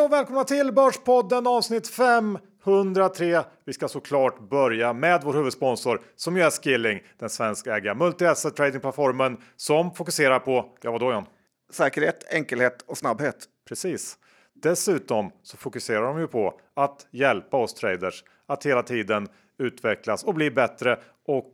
och välkomna till Börspodden avsnitt 503. Vi ska såklart börja med vår huvudsponsor som ju är Skilling, den svenskägda multi-asset tradingplattformen som fokuserar på, ja vadå John? Säkerhet, enkelhet och snabbhet. Precis. Dessutom så fokuserar de ju på att hjälpa oss traders att hela tiden utvecklas och bli bättre och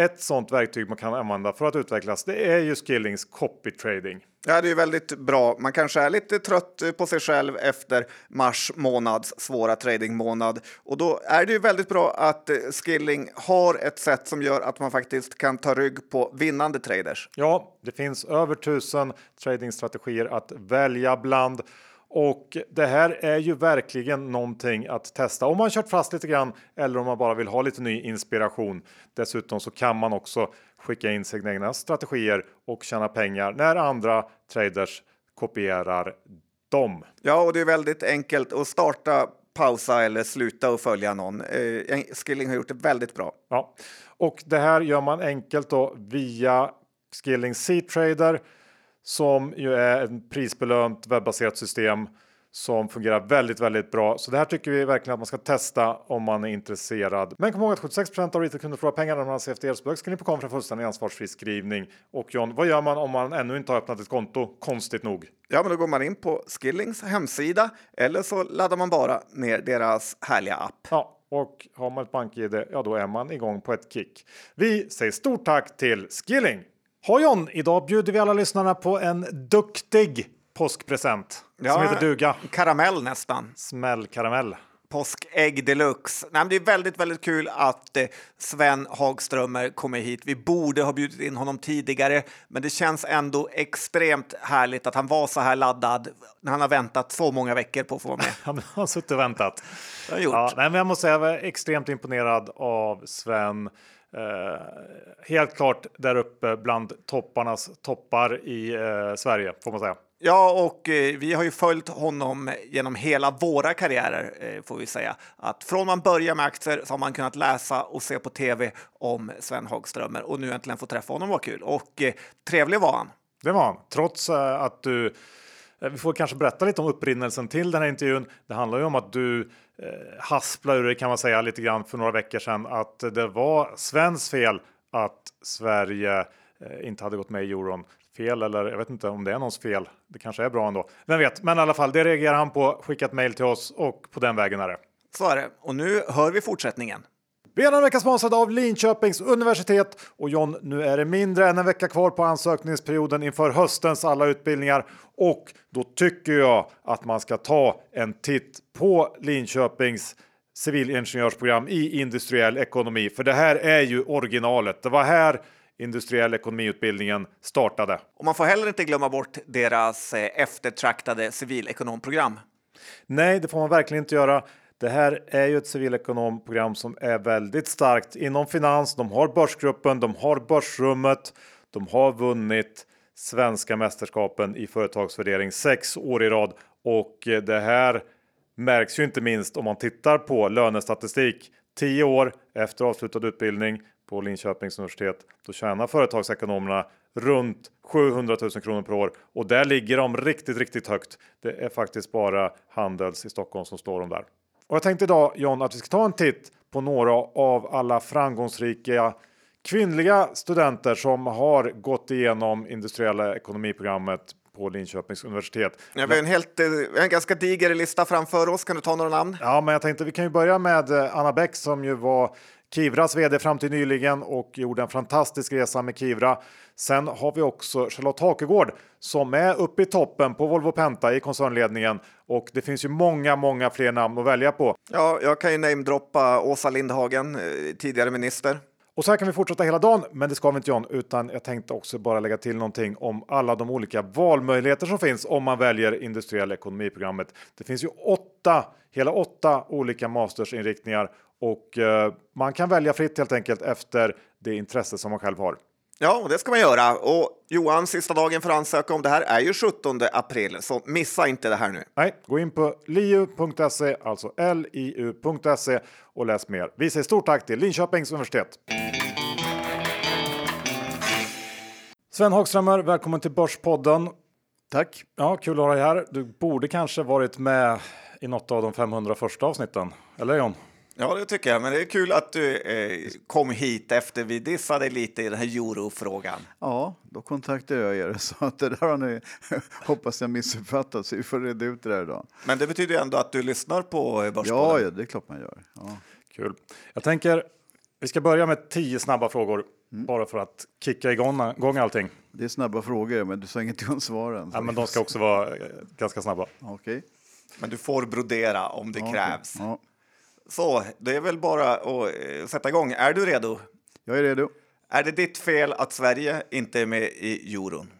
ett sånt verktyg man kan använda för att utvecklas, det är ju Skillings copy trading. Ja, det är väldigt bra. Man kanske är lite trött på sig själv efter mars månads svåra tradingmånad och då är det ju väldigt bra att eh, Skilling har ett sätt som gör att man faktiskt kan ta rygg på vinnande traders. Ja, det finns över tusen tradingstrategier att välja bland och det här är ju verkligen någonting att testa om man kört fast lite grann eller om man bara vill ha lite ny inspiration. Dessutom så kan man också skicka in sina egna strategier och tjäna pengar när andra traders kopierar dem. Ja, och det är väldigt enkelt att starta, pausa eller sluta och följa någon. Eh, Skilling har gjort det väldigt bra. Ja, och det här gör man enkelt då via Skilling C-trader som ju är ett prisbelönt webbaserat system som fungerar väldigt, väldigt bra. Så det här tycker vi verkligen att man ska testa om man är intresserad. Men kom ihåg att 76 av retailkunder förlorar pengar när man har CFD. Så ska ni på kom för fullständig ansvarsfri skrivning. Och John, vad gör man om man ännu inte har öppnat ett konto? Konstigt nog. Ja, men då går man in på Skillings hemsida eller så laddar man bara ner deras härliga app. Ja, och har man ett bank-id, ja då är man igång på ett kick. Vi säger stort tack till Skilling! Ha John, idag bjuder vi alla lyssnarna på en duktig påskpresent ja, som heter duga. Karamell nästan. Smällkaramell. Påskägg deluxe. Nej, det är väldigt, väldigt kul att eh, Sven Hagströmer kommer hit. Vi borde ha bjudit in honom tidigare, men det känns ändå extremt härligt att han var så här laddad när han har väntat så många veckor på att få vara med. han har suttit och väntat. Det gjort. Ja, nej, men jag måste säga, jag var extremt imponerad av Sven. Eh, helt klart där uppe bland topparnas toppar i eh, Sverige får man säga. Ja, och eh, vi har ju följt honom genom hela våra karriärer eh, får vi säga. Att från man börjar med aktier så har man kunnat läsa och se på tv om Sven Hagströmer och nu äntligen få träffa honom var kul och eh, trevlig var han. Det var han, trots eh, att du eh, vi får kanske berätta lite om upprinnelsen till den här intervjun. Det handlar ju om att du eh, hasplade ur det kan man säga lite grann för några veckor sedan att det var Svens fel att Sverige eh, inte hade gått med i euron. Fel eller jag vet inte om det är någons fel. Det kanske är bra ändå. Vem vet? Men i alla fall, det reagerar han på. Skickat mejl till oss och på den vägen är det. Så är det. Och nu hör vi fortsättningen. Vi är en vecka sponsrade av Linköpings universitet och John, nu är det mindre än en vecka kvar på ansökningsperioden inför höstens alla utbildningar och då tycker jag att man ska ta en titt på Linköpings civilingenjörsprogram i industriell ekonomi. För det här är ju originalet. Det var här industriell ekonomiutbildningen startade. Och man får heller inte glömma bort deras eh, eftertraktade civilekonomprogram. Nej, det får man verkligen inte göra. Det här är ju ett civilekonomprogram som är väldigt starkt inom finans. De har Börsgruppen, de har Börsrummet, de har vunnit svenska mästerskapen i företagsvärdering sex år i rad och det här märks ju inte minst om man tittar på lönestatistik. Tio år efter avslutad utbildning på Linköpings universitet, då tjänar företagsekonomerna runt 700 000 kronor per år och där ligger de riktigt, riktigt högt. Det är faktiskt bara Handels i Stockholm som står de där. Och jag tänkte idag John att vi ska ta en titt på några av alla framgångsrika kvinnliga studenter som har gått igenom industriella ekonomiprogrammet på Linköpings universitet. Ja, vi har en, helt, eh, en ganska diger lista framför oss. Kan du ta några namn? Ja, men jag tänkte vi kan ju börja med eh, Anna Bäck som ju var Kivras vd fram till nyligen och gjorde en fantastisk resa med Kivra. Sen har vi också Charlotte Hakegård som är uppe i toppen på Volvo Penta i koncernledningen och det finns ju många, många fler namn att välja på. Ja, jag kan ju namedroppa Åsa Lindhagen, eh, tidigare minister. Och så här kan vi fortsätta hela dagen, men det ska vi inte John, utan jag tänkte också bara lägga till någonting om alla de olika valmöjligheter som finns om man väljer industriell ekonomiprogrammet. Det finns ju åtta, hela åtta olika mastersinriktningar och eh, man kan välja fritt helt enkelt efter det intresse som man själv har. Ja, och det ska man göra. Och Johan, sista dagen för att ansöka om det här är ju 17 april, så missa inte det här nu. Nej, gå in på liu.se, alltså liu.se och läs mer. Vi säger stort tack till Linköpings universitet. Sven Hagströmer, välkommen till Börspodden. Tack. Ja, kul att ha dig här. Du borde kanske varit med i något av de 500 första avsnitten. Eller John? Ja, det tycker jag. Men det är kul att du eh, kom hit efter vi dissade lite i den här eurofrågan. Ja, då kontaktade jag er. Så att det där har ni, hoppas jag missuppfattat, så vi får reda ut det där idag. Men det betyder ju ändå att du lyssnar på Börspodden. Ja, ja, det är klart man gör. Ja. Kul. Jag tänker vi ska börja med tio snabba frågor bara för att kicka igång, igång allting. Det är snabba frågor, men du sa ingenting om svaren. Ja, men de ska också vara eh, ganska snabba. Okej. Men du får brodera om det Ja, krävs. Ja, Så, det är väl bara att eh, sätta igång. Är du redo? jag är redo. Är det ditt fel att Sverige inte är med i euron?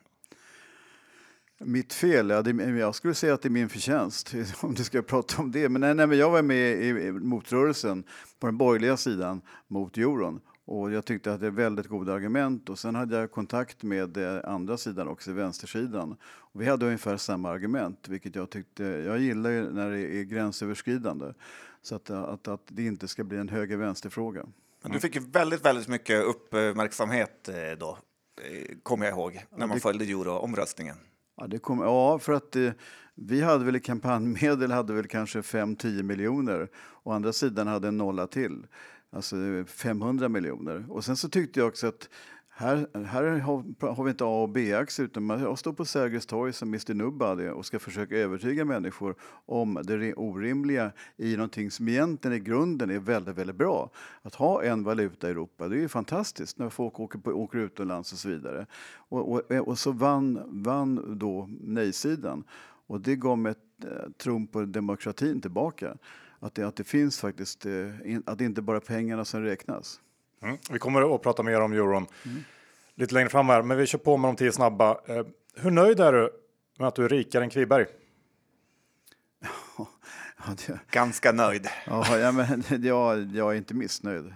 Mitt fel? Ja, det, jag skulle säga att det är min förtjänst, om du ska prata om det. Men, nej, nej, men jag var med i, motrörelsen på den borgerliga sidan mot euron. Och jag tyckte att det är väldigt goda argument. Och sen hade jag kontakt med eh, andra sidan också, vänstersidan. Och vi hade ungefär samma argument, vilket jag tyckte... Jag gillar ju när det är gränsöverskridande. Så att, att, att det inte ska bli en höger-vänster-fråga. Men Du fick ju väldigt, väldigt mycket uppmärksamhet eh, då, eh, kommer jag ihåg, när man följde euroomröstningen. Ja, det kom, ja, för att eh, vi hade väl i kampanjmedel hade väl kanske 5-10 miljoner Å andra sidan hade en nolla till, alltså eh, 500 miljoner. Och sen så tyckte jag också att här, här har, har vi inte A och B-aktier utan man- står på Sergels torg som Mr Nobody och ska försöka övertyga människor om det orimliga i någonting som egentligen i grunden är väldigt, väldigt bra. Att ha en valuta i Europa, det är ju fantastiskt när folk åker, på, åker utomlands och så vidare. Och, och, och så vann, vann då nej-sidan och det gav mig eh, tron på demokratin tillbaka. Att det, att det finns faktiskt, eh, att det inte bara är pengarna som räknas. Mm. Vi kommer att prata mer om euron lite längre fram här, men vi kör på med de tio snabba. Eh, hur nöjd är du med att du är rikare än Kviberg? Ja, det, Ganska nöjd. ja, ja, men, jag, jag är inte missnöjd.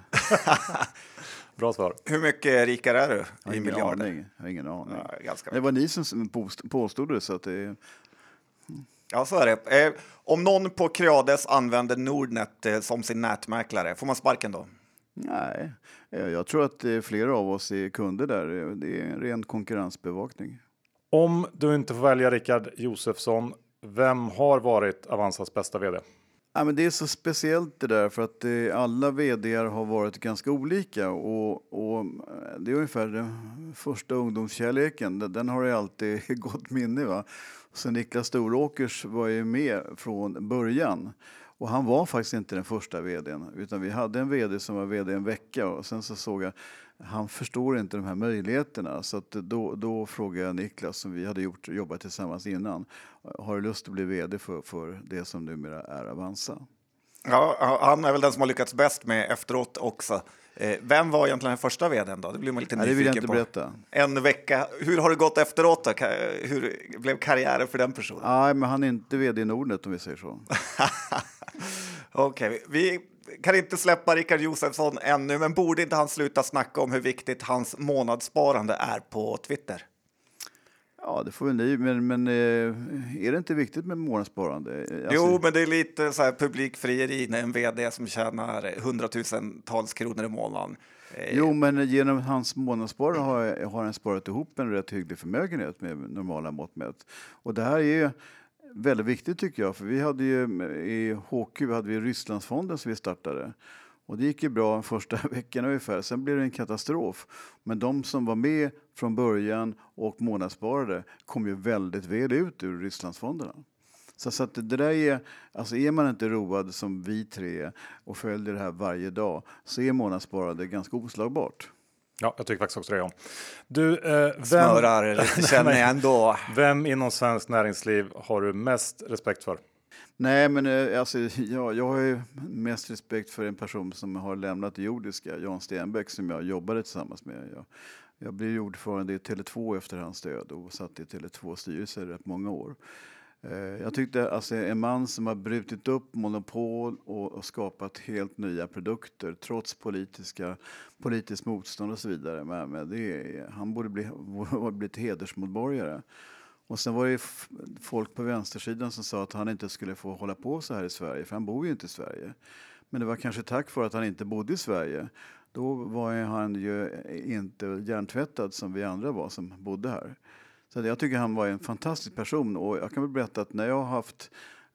Bra svar. Hur mycket rikare är du Jag har i ingen miljarder? aning. Jag har ingen aning. Ja, ganska Det var ni som påst- påstod det, så att det, Ja, så är det. Eh, om någon på Creades använder Nordnet eh, som sin nätmäklare, får man sparken då? Nej. Eh, Jag tror att flera av oss är kunder där. Eh, Det är en ren konkurrensbevakning. Om du inte får välja Rickard Josefsson, vem har varit Avanzas bästa vd? Ja, men det är så speciellt det där för att eh, alla vd har varit ganska olika och, och det är ungefär den första ungdomskärleken. Den, har ju alltid i gott minne. Va? Så Niklas Storåkers var ju med från början och han var faktiskt inte den första vdn utan vi hade en vd som var vd en vecka och sen så såg jag han förstår inte de här möjligheterna så då, då frågade jag Niklas som vi hade gjort, jobbat tillsammans innan. Har du lust att bli vd för, för det som numera är Avanza? Ja, han är väl den som har lyckats bäst med efteråt också. Eh, vem var egentligen den första vdn då? Det blir man lite Nej, det vill jag inte på. berätta. En vecka. Hur har det gått efteråt då? Hur blev karriären för den personen? Nej, men han är inte vd i Nordnet om vi säger så. Okej, vi kan inte släppa Rickard Josefsson ännu, men borde inte han sluta snacka om hur viktigt hans månadssparande är på Twitter? Ja, det får väl ni, men, men eh, är det inte viktigt med månadssparande? Alltså, Jo, men det är lite så här publikfrieri när en vd som tjänar hundratusentals kronor i månaden. Eh, Jo, men genom hans månadssparande har, har han sparat ihop en rätt hygglig förmögenhet med normala mått mätt. Och det här är väldigt viktigt tycker jag, för vi hade ju i HQ hade vi Rysslandsfonden som vi startade. Och det gick ju bra första veckan ungefär, sen blev det en katastrof. Men de som var med från början och månadssparade kom ju väldigt väl ut ur Rysslandsfonderna. Så, så att det där är, alltså är man inte road som vi tre och följer det här varje dag så är månadssparande ganska oslagbart. Ja, jag tycker faktiskt också det. John. Du, eh, vem, Smörar lite känner jag ändå. vem inom svenskt näringsliv har du mest respekt för? Nej, men eh, alltså, jag, jag har ju mest respekt för en person som har lämnat det jordiska, Jan Stenbeck, som jag jobbade tillsammans med. Jag, jag blev ordförande i Tele2 efter hans död och satt i Tele2 styrelse i rätt många år. Eh, jag tyckte alltså en man som har brutit upp monopol och, och skapat helt nya produkter trots politiska, politiskt motstånd och så vidare. Med, men det han borde bli, borde bli ett hedersmedborgare. Och sen var det folk på vänstersidan som sa att han inte skulle få hålla på så här i Sverige, för han bor ju inte i Sverige. Men det var kanske tack vare att han inte bodde i Sverige. Då var han ju inte hjärntvättad som vi andra var som bodde här. Så jag tycker han var en fantastisk person och jag kan väl berätta att när jag har haft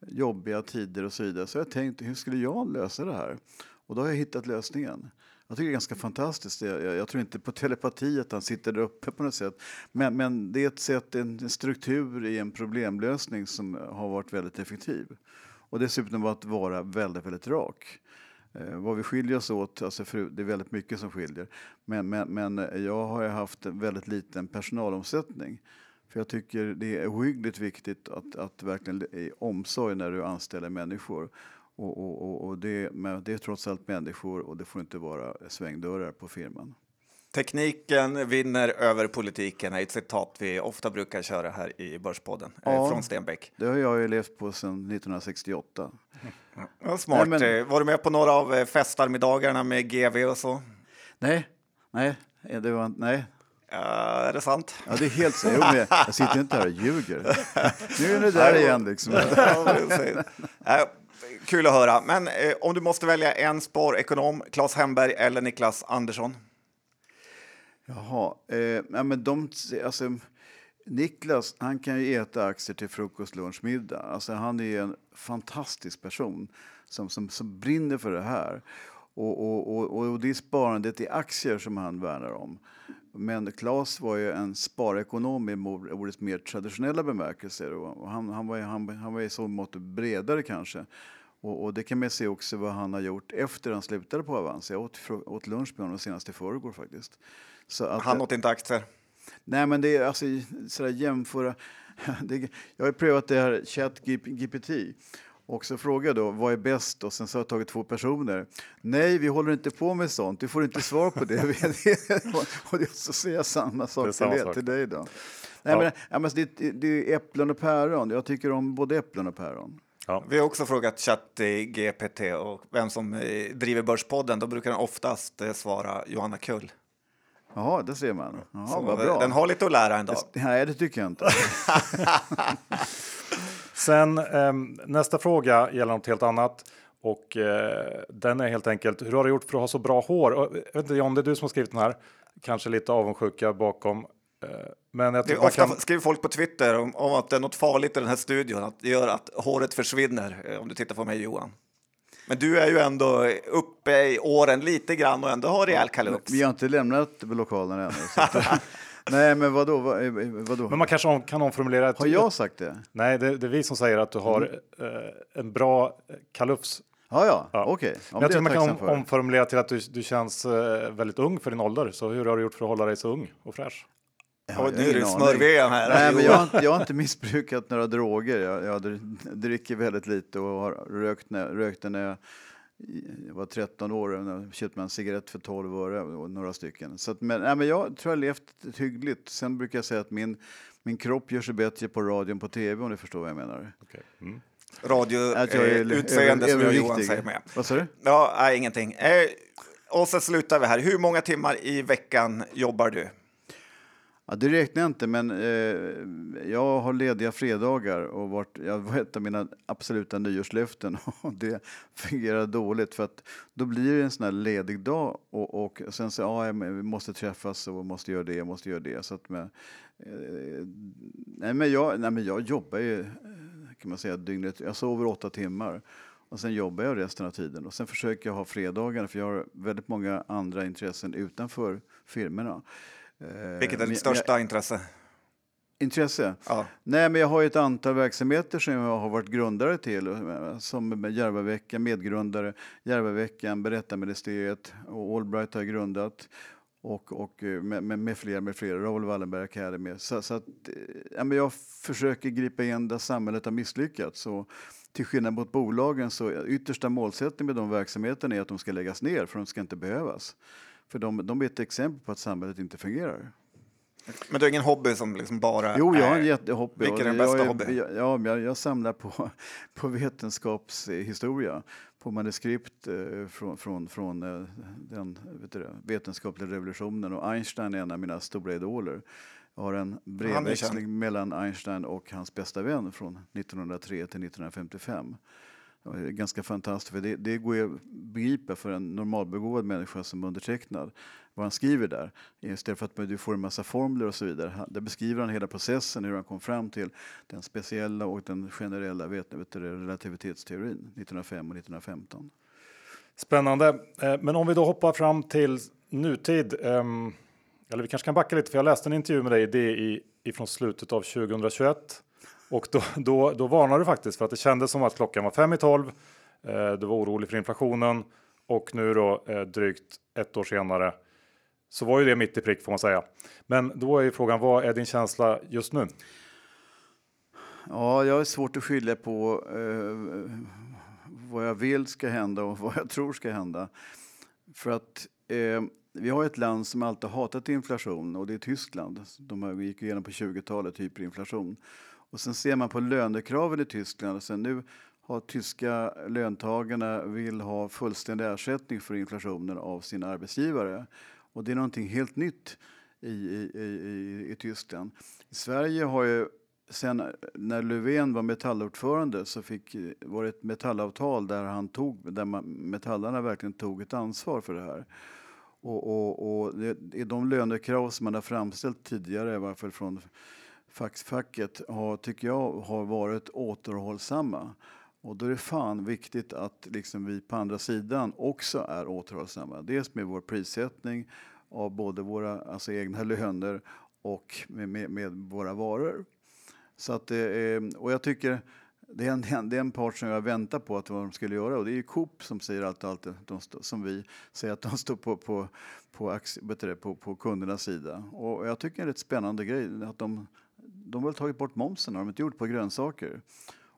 jobbiga tider och så vidare så har jag tänkt hur skulle jag lösa det här? Och då har jag hittat lösningen. Jag tycker det är ganska fantastiskt. Jag, jag, jag tror inte på telepati att han sitter där uppe på något sätt. Men, men det är ett sätt, en en struktur i en problemlösning som har varit väldigt effektiv. Och dessutom att vara väldigt, väldigt rak. Eh, vad vi skiljer oss åt, alltså för, det är väldigt mycket som skiljer. Men, men, men jag har haft en väldigt liten personalomsättning. För jag tycker det är ohyggligt viktigt att, att verkligen omsorg när du anställer människor. Och, och, och det, det, är trots allt människor och det får inte vara svängdörrar på firman. Tekniken vinner över politiken är ett citat vi ofta brukar köra här i Börspodden eh, ja, från Stenbeck. Det har jag ju levt på sedan 1968. Ja, smart. Nej, men... Var du med på några av eh, festarmiddagarna med GV och så? Nej, nej, det var, nej, Ja, är det sant? Ja, det är helt så. Jag, jag sitter inte här och ljuger. Nu är det där igen. Liksom. Ja, kul att höra. Men eh, om du måste välja en sparekonom, Claes Hemberg eller Niklas Andersson? Jaha, eh, ja, men de, alltså, Niklas han kan ju äta aktier till frukost, lunch, middag. Alltså, han är en fantastisk person som, som, som brinner för det här. Och, och, och, och det är sparandet i aktier som han värnar om. Men Claes var ju en sparekonom i ordets mer traditionella bemärkelse. Och han, han, var, han, han var i så mått bredare kanske. Och, och, det kan man se också vad han har gjort efter han slutade på Avanza. Jag åt, åt lunch med honom senast i förrgår faktiskt. Så att, han åt inte aktier? Nej, men det är alltså sådär jämföra. Det, jag har prövat det här ChatGPT och så frågar jag då, vad är bäst? Och sen så har jag tagit två personer. Nej, vi håller inte på med sånt. Du får inte svar på det. och så säger jag samma sak, samma till, sak. till dig då. Nej, ja. men, ja, men det, det är äpplen och päron. Jag tycker om både äpplen och päron. Ja. Vi har också frågat ChatGPT och vem som eh, driver Börspodden. Då brukar den oftast eh, svara Johanna Kull. Jaha, det ser man. Jaha, vad bra. Den har lite att lära ändå. Nej, det tycker jag inte. Sen eh, nästa fråga gäller något helt annat. Och eh, den är helt enkelt, hur har du gjort för att ha så bra hår? Och, jag vet inte John, det är du som har skrivit den här. Kanske lite avundsjuka bakom. Eh, men jag det ofta kan... skriver folk på Twitter om, om, att det är något farligt i den här studion, att det gör att håret försvinner, eh, om du tittar på mig Johan. Men du är ju ändå uppe i åren lite grann och ändå har rejäl kalups. Vi har inte lämnat lokalen ännu. Nej, men vadå, vad, eh, vadå? Men man kanske kan omformulera. Har jag sagt det? Nej, det, det är vi som säger att du har mm. eh, en bra kalufs. Ja, ja, ja. okej. Okay. Ja, jag tror man kan om, omformulera till att du, du känns eh, väldigt ung för din ålder. Så hur har du gjort för att hålla dig så ung och fräsch? Ja, nu är det smör här. Nej, men jag, jag har inte missbrukat några droger. Jag, jag dricker väldigt lite och har rökt när, rökte när jag var 13 år och köpte en cigarett för 12 öre och några stycken. Så att, men, nej, men jag tror jag har levt hyggligt. Sen brukar jag säga att min, min kropp gör sig bättre på radion på tv om du förstår vad jag menar. Okay. Mm. Radio, eh, utseende som jag Johan säger med. Vad sa du? Ja, nej, ingenting. Eh, och så slutar vi här. Hur många timmar i veckan jobbar du? Ja, det räknar jag inte, men eh, jag har lediga fredagar och varit, jag var ett av mina absoluta nyårslöften och det fungerar dåligt för att då blir det en sån här ledig dag och, och sen så, ja, vi måste träffas och måste göra det, måste göra det. Så att med, eh, nej, men jag, nej, men jag jobbar ju, kan man säga, dygnet, jag sover åtta timmar och sen jobbar jag resten av tiden och sen försöker jag ha fredagar för jag har väldigt många andra intressen utanför firmorna. Eh, Vilket är ditt största jag, intresse? Intresse? Ja. Nej, men jag har ett antal verksamheter som jag har varit grundare till. Som Järvaveckan, medgrundare, Järvaveckan, Berättarministeriet och Allbright har jag grundat. Och, och eh, med, med, med flera, med flera, Raoul Wallenberg Academy. Så, så att, eh, ja, men jag försöker gripa in där samhället har misslyckats. Och till skillnad mot bolagen så yttersta målsättningen med de verksamheterna är att de ska läggas ner för de ska inte behövas. För de, de är ett exempel på att samhället inte fungerar. Men du har ingen hobby som liksom bara Jo, jag har en jättehobby. Vilken är den bästa jag, hobby? Ja, jag, jag samlar på, på vetenskapshistoria, på manuskript eh, från, från, från eh, den du, vetenskapliga revolutionen. Och Einstein är en av mina stora idoler. Jag har en brevväxling mellan Einstein och hans bästa vän från 1903 till 1955 ganska fantastiskt, för det, det går att begripa för en normalbegåvad människa som undertecknad vad han skriver där. Istället för att du får en massa formler och så vidare. Där beskriver han hela processen, hur han kom fram till den speciella och den generella vet, vet, relativitetsteorin 1905 och 1915. Spännande. Eh, men om vi då hoppar fram till nutid. Ehm, eller vi kanske kan backa lite, för jag läste en intervju med dig i DI ifrån slutet av 2021. Och då, då, då varnade du faktiskt för att det kändes som att klockan var fem i tolv. Eh, du var orolig för inflationen och nu då eh, drygt ett år senare så var ju det mitt i prick får man säga. Men då är ju frågan, vad är din känsla just nu? Ja, jag har svårt att skilja på eh, vad jag vill ska hända och vad jag tror ska hända. För att eh, vi har ett land som alltid hatat inflation och det är Tyskland. De gick igenom på 20-talet hyperinflation. Och sen ser man på lönekraven i Tyskland. Sen nu har tyska löntagarna vill ha fullständig ersättning för inflationen av sina arbetsgivare. Och det är någonting helt nytt i, i, i, i Tyskland. I Sverige har ju sen när Löfven var metallordförande så fick, var det ett metallavtal där, han tog, där man, metallarna verkligen tog ett ansvar för det här. Och, och, och det, de lönekrav som man har framställt tidigare, i varje fall från fackfacket, har, tycker jag har varit återhållsamma. Och då är det fan viktigt att liksom vi på andra sidan också är återhållsamma. Dels med vår prissättning av både våra alltså egna löner och med, med, med våra varor. Så att, eh, och jag tycker det är, en, det är en part som jag väntar på att vad de skulle göra och det är ju Coop som säger allt, allt de stå, som vi säger att de står på, på, på, det, på, på kundernas sida. Och jag tycker det är en rätt spännande grej att de, de har tagit bort momsen har de inte gjort på grönsaker.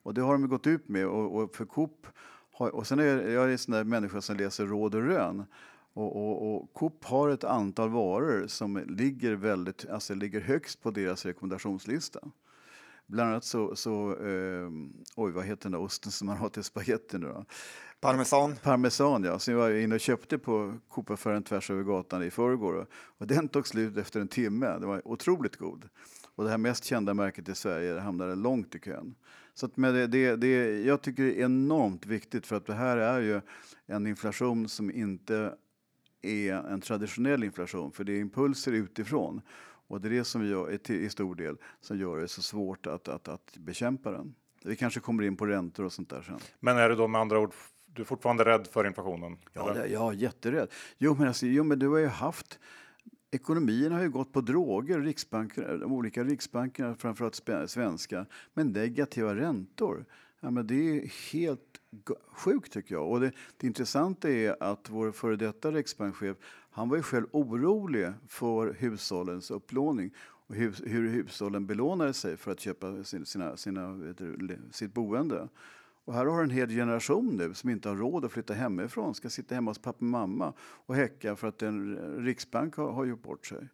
Och det har de gått ut med och, och för Coop har, och sen är jag en sån där människa som läser Råd och Rön och, och, och, Coop har ett antal varor som ligger, väldigt, alltså ligger högst på deras rekommendationslista. Bland annat så, så eh, oj vad heter den där osten som man har till spagetti nu då? Parmesan. Parmesan ja, som jag var inne och köpte på Coop-affären tvärs över gatan i förrgår. Och den tog slut efter en timme, den var otroligt god. Och det här mest kända märket i Sverige hamnade långt i kön. Så att med det, det, det, jag tycker det är enormt viktigt för att det här är ju en inflation som inte är en traditionell inflation för det är impulser utifrån. Och det är det som vi gör, i stor del som gör det så svårt att, att, att bekämpa den. Vi kanske kommer in på räntor och sånt där sen. Men är du då med andra ord du är fortfarande rädd för inflationen? Ja, eller? ja jätterädd. Jo men, alltså, jo, men du har ju haft Ekonomierna har ju gått på droger, riksbanker, de olika riksbankerna, framförallt svenska, med negativa räntor. Ja, men det är helt sjukt tycker jag. Och det, det intressanta är att vår före detta riksbankschef, han var ju själv orolig för hushållens upplåning och hur, hur hushållen belånade sig för att köpa sina, sina, sina sitt boende. Och här har du en hel generation nu som inte har råd att flytta hemifrån, ska sitta hemma hos pappa och mamma och häcka för att en riksbank har, har gjort bort sig.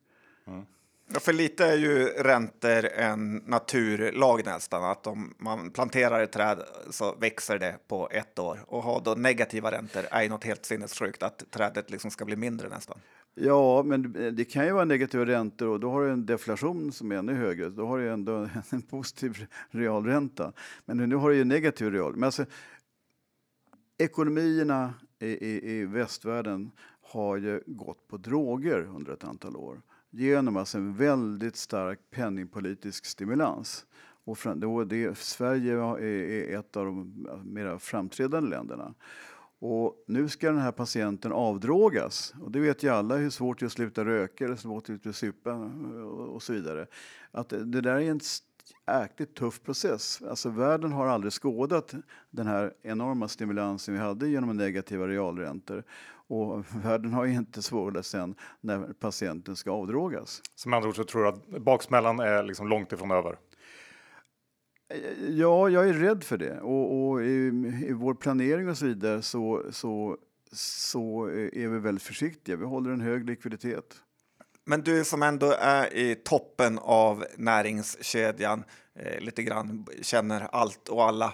Mm. Ja, för lite är ju räntor en naturlag nästan, att om man planterar ett träd så växer det på ett år. Och ha då negativa räntor är ju något helt sinnessjukt, att trädet liksom ska bli mindre nästan. Ja, men det kan ju vara negativa räntor och då har du en deflation som är ännu högre. Då har du ändå en positiv realränta. Men nu har du ju negativ real. Men alltså, ekonomierna i, i, i västvärlden har ju gått på droger under ett antal år genom alltså en väldigt stark penningpolitisk stimulans. Och det, Sverige är ett av de mer framträdande länderna. Och nu ska den här patienten avdrogas. Och det vet ju alla hur svårt det är att sluta röka eller svårt det är att supa och så vidare. Att det där är en jäkligt tuff process. Alltså världen har aldrig skådat den här enorma stimulansen vi hade genom negativa realräntor. Och världen har inte svårare sen när patienten ska avdrogas. Som andra ord så tror du att baksmällan är liksom långt ifrån över? Ja, jag är rädd för det. Och, och i, i, vår planering och så vidare så, så, så är vi väldigt försiktiga. Vi håller en hög likviditet. Men du som ändå är i toppen av näringskedjan, eh, lite grann känner allt och alla.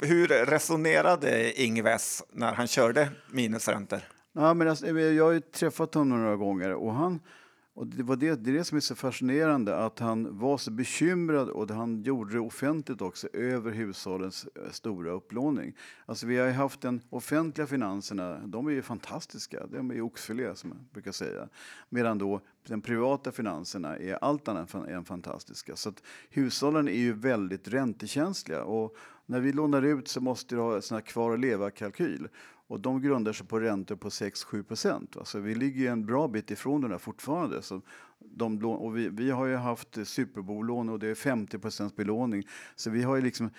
Hur resonerade Ingves när han körde minusräntor? Ja, men alltså, jag har ju träffat honom några gånger och han, och det, var det, det är det som är så fascinerande, att han var så bekymrad och han gjorde det offentligt också över hushållens eh, stora upplåning. Alltså vi har ju haft den offentliga finanserna, de är ju fantastiska, de är ju oxfilé som man brukar säga. Medan då de privata finanserna är allt annat än fantastiska. Så att hushållen är ju väldigt räntekänsliga och när vi lånar ut så måste vi ha en sån här kvar och leva-kalkyl. Och de grundar sig på räntor på 6-7 procent. Alltså vi ligger en bra bit ifrån den där fortfarande. Så de, och vi, vi har ju haft superbolån och det är 50 procents belåning. Så vi har ju liksom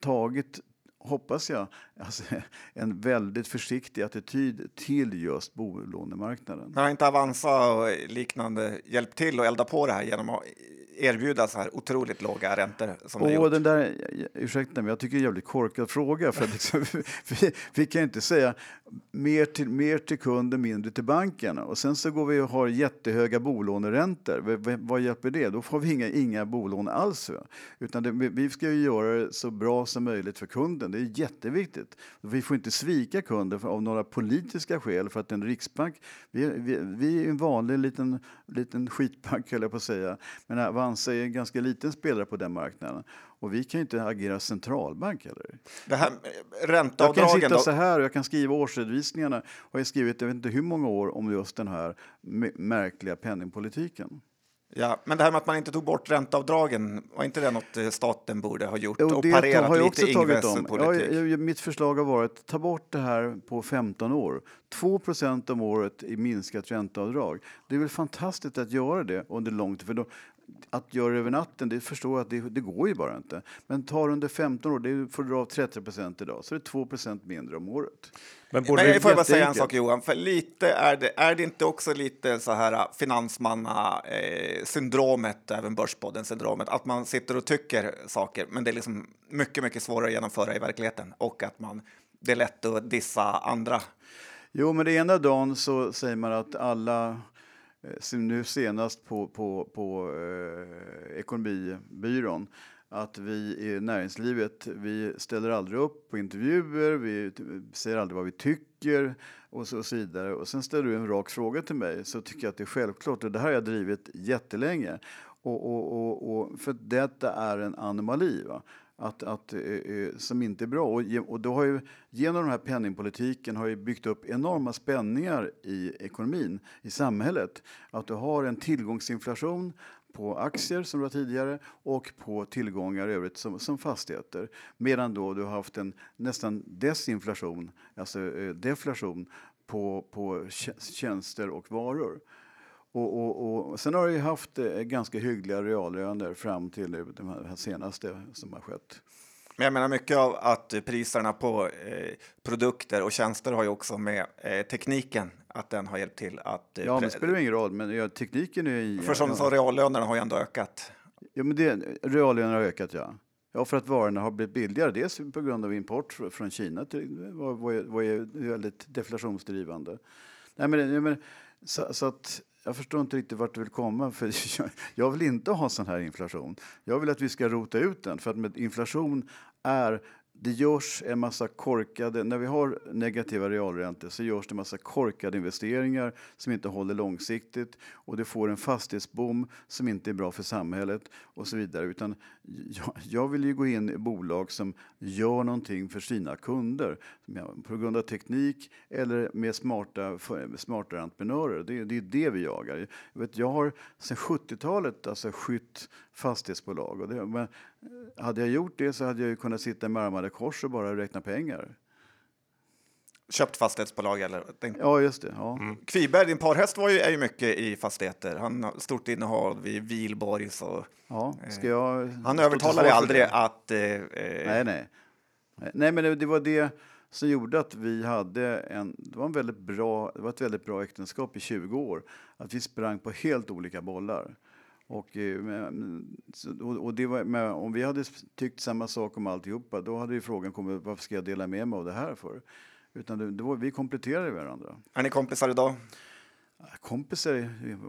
tagit hoppas jag, alltså, en väldigt försiktig attityd till just bolånemarknaden. Men har inte Avanza och liknande hjälpt till att elda på det här genom att erbjuda så här otroligt låga räntor? Som och den där, ursäkta mig, jag tycker det är en jävligt korkad fråga. För liksom, vi, vi, kan inte säga mer till, mer till kunden, mindre till banken. Och sen så går vi och har jättehöga bolåneräntor. Vad hjälper det? Då får vi inga, inga bolån alls. Utan det, vi ska ju göra det så bra som möjligt för kunden. Det är jätteviktigt. Vi får inte svika kunden av några politiska skäl för att en riksbank, vi, vi, vi är en vanlig liten, liten skitbank höll jag på att säga. Men Avanza är en ganska liten spelare på den marknaden. Och vi kan inte agera centralbank heller. Det här Jag kan sitta så här och jag kan skriva årsredovisningarna. Och jag skrivit jag vet inte hur många år om just den här märkliga penningpolitiken. Ja, men det här med att man inte tog bort ränteavdragen, var inte det något eh, staten borde ha gjort? Jo, och parerat har jag lite också tagit om. politik? Ja, mitt förslag har varit att ta bort det här på 15 år. 2% om året i minskat ränteavdrag. Det är väl fantastiskt att göra det under lång tid. För då, att göra det över natten, det förstår jag att det, det går ju bara inte. Men tar under 15 år, det får du dra av 30 procent idag, så det är 2 procent mindre om året. Men, Men jag får bara säga en sak Johan, för lite är det, är det inte också lite så här äh, finansmanna-syndromet, eh, även Börspodden-syndromet, att man sitter och tycker saker, men det är liksom mycket, mycket svårare att genomföra i verkligheten och att man, det är lätt att dissa andra. Jo, men det ena dagen så säger man att alla Eh, nu senast på, på, på eh, Ekonomibyrån att vi i näringslivet, vi ställer aldrig upp på intervjuer, vi säger aldrig vad vi tycker och så, och så vidare. Och sen ställer du en rak fråga till mig så tycker jag att det är självklart och det här har jag drivit jättelänge. Och, och, och, och för detta är en anomali. Va? att, att, eh, eh, som inte är bra. Och, och då har ju, genom den här penningpolitiken har ju byggt upp enorma spänningar i ekonomin, i samhället. Att du har en tillgångsinflation på aktier som du var tidigare och på tillgångar i övrigt som, som fastigheter. Medan då du har haft en nästan desinflation, alltså eh, deflation på, på tjänster och varor. Och, och, och, sen har du ju haft eh, ganska hyggliga reallöner fram till de här senaste som har skett. Men jag menar mycket av att priserna på eh, produkter och tjänster har ju också med eh, tekniken att den har hjälpt till att. Eh, ja, men det spelar ingen roll, men ja, tekniken är ju... För som ja, så reallönerna har ju ändå ökat. Ja, men det, reallönerna har ökat, ja. Ja, för att varorna har blivit billigare. Dels på grund av import från Kina, till, var, var, var väldigt deflationsdrivande. Nej, men, men så, så att jag förstår inte riktigt vart du vill komma. För jag vill inte ha sån här inflation. Jag vill att vi ska rota ut den. För att med inflation är det görs en massa korkade, när vi har negativa realräntor så görs det en massa korkade investeringar som inte håller långsiktigt och det får en fastighetsboom som inte är bra för samhället och så vidare. Utan jag, jag vill ju gå in i bolag som gör någonting för sina kunder på grund av teknik eller med smarta, smarta entreprenörer. Det, det är det vi jagar. Jag, vet, jag har sedan 70-talet alltså skytt fastighetsbolag. Och det, men hade jag gjort det så hade jag kunnat sitta med armarna i kors och bara räkna pengar. Köpt fastighetsbolag eller? Ja, just det. Ja. Mm. Kviberg, din parhäst, var ju, är ju mycket i fastigheter. Han har stort innehav i Vilborgs och... Ja, ska jag... Han övertalar dig aldrig att... Eh, nej, nej. Nej, men det, det, var det som gjorde att vi hade en... Det var, en väldigt bra, det var ett väldigt bra äktenskap i 20 år. Att vi sprang på helt olika bollar. Och, eh, och det var, om vi hade tyckt samma sak om alltihopa, då hade ju frågan kommit varför ska jag dela med mig av det här för? Utan det, det var, vi kompletterade varandra. Är ni kompisar idag? Kompisar,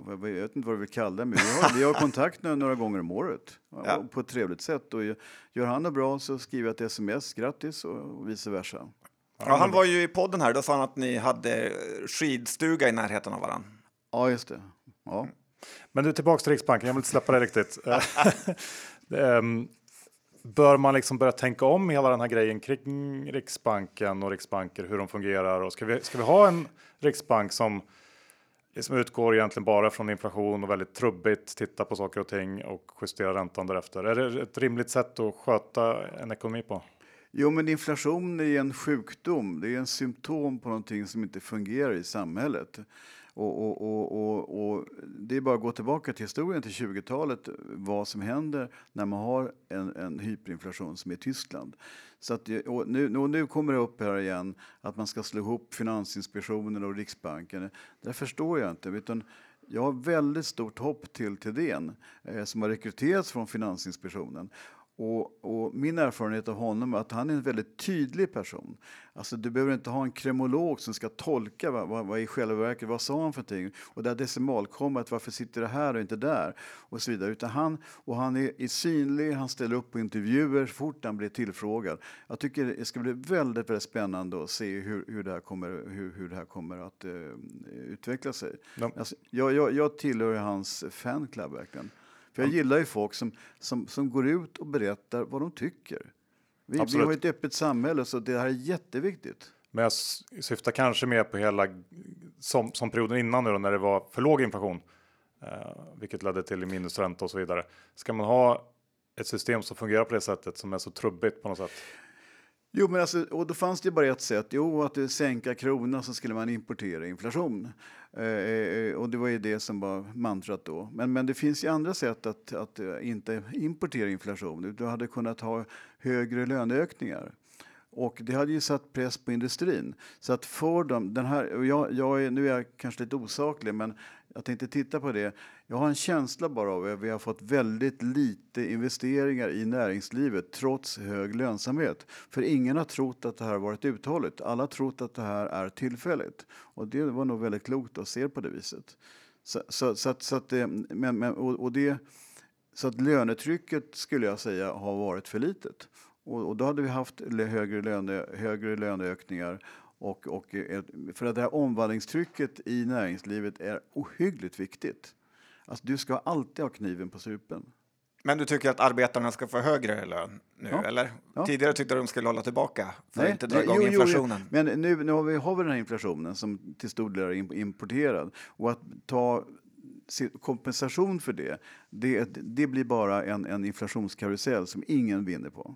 jag vet inte vad du vill kalla det, men vi har, vi har kontakt några gånger om året ja. på ett trevligt sätt. Och gör han något bra så skriver jag ett sms, grattis och vice versa. Ja, han var ju i podden här, då sa han att ni hade skidstuga i närheten av varandra. Ja, just det. Ja. Men du tillbaks till Riksbanken, jag vill inte släppa det riktigt. um, bör man liksom börja tänka om hela den här grejen kring Riksbanken och Riksbanker, hur de fungerar? Och ska vi, ska vi ha en Riksbank som som utgår egentligen bara från inflation och väldigt trubbigt titta på saker och ting och justera räntan därefter. Är det ett rimligt sätt att sköta en ekonomi på? Jo, men inflation är en sjukdom. Det är en symptom på någonting som inte fungerar i samhället. Och, och, och, och, och det är bara att gå tillbaka till historien till 20-talet vad som händer när man har en, en hyperinflation som i Tyskland. Så att, och nu, och nu kommer det upp här igen att man ska slå ihop Finansinspektionen och Riksbanken. Det förstår jag inte. Utan jag har väldigt stort hopp till Thedéen eh, som har rekryterats från Finansinspektionen. Och, och, min erfarenhet av honom är att han är en väldigt tydlig person. Alltså, du behöver inte ha en kremolog som ska tolka vad, vad, vad i själva verket, vad sa han för någonting? Och det här decimalkommat, varför sitter det här och inte där? Och så vidare. Utan han, och han är, är synlig, han ställer upp på intervjuer så fort han blir tillfrågad. Jag tycker det ska bli väldigt, väldigt spännande att se hur, hur, det, här kommer, hur, hur det här kommer att uh, utveckla sig. Ja. Alltså, jag, jag, jag tillhör hans fanclub verkligen. För jag gillar ju folk som, som, som går ut och berättar vad de tycker. Vi, vi har ett öppet samhälle så det här är jätteviktigt. Men jag syftar kanske mer på hela som, som perioden innan nu då, när det var för låg inflation. Eh, vilket ledde till minusränta och så vidare. Ska man ha ett system som fungerar på det sättet som är så trubbigt på något sätt? Jo, men alltså, och då fanns det bara ett sätt. Jo, att sänka kronan så skulle man importera inflation. Eh, eh, och det var ju det som var mantrat då. Men, men det finns ju andra sätt att, att eh, inte importera inflation. Du hade kunnat ha högre löneökningar. Och det hade ju satt press på industrin. Så att för dem, den här, jag, jag är, nu är jag kanske lite osaklig, men jag tänkte titta på det. Jag har en känsla bara av att vi har fått väldigt lite investeringar i näringslivet trots hög lönsamhet. För ingen har trott att det här varit uthålligt. Alla har trott att det här är tillfälligt. Och det var nog väldigt klokt att se på det viset. Så, så, så, att, så att, eh, men, men, och, och det, så att lönetrycket skulle jag säga har varit för litet. Och, och då hade vi haft högre, löne, högre löneökningar och, och eh, för att det här omvandlingstrycket i näringslivet är ohyggligt viktigt. Alltså, du ska alltid ha kniven på supen. Men du tycker att arbetarna ska få högre lön nu, ja. eller? Ja. Tidigare tyckte du de skulle hålla tillbaka för Nej. att inte dra igång jo, inflationen. Jo, men nu, nu har, vi, har vi den här inflationen som till stor del är importerad. Och att ta kompensation för det, det, det blir bara en, en inflationskarusell som ingen vinner på.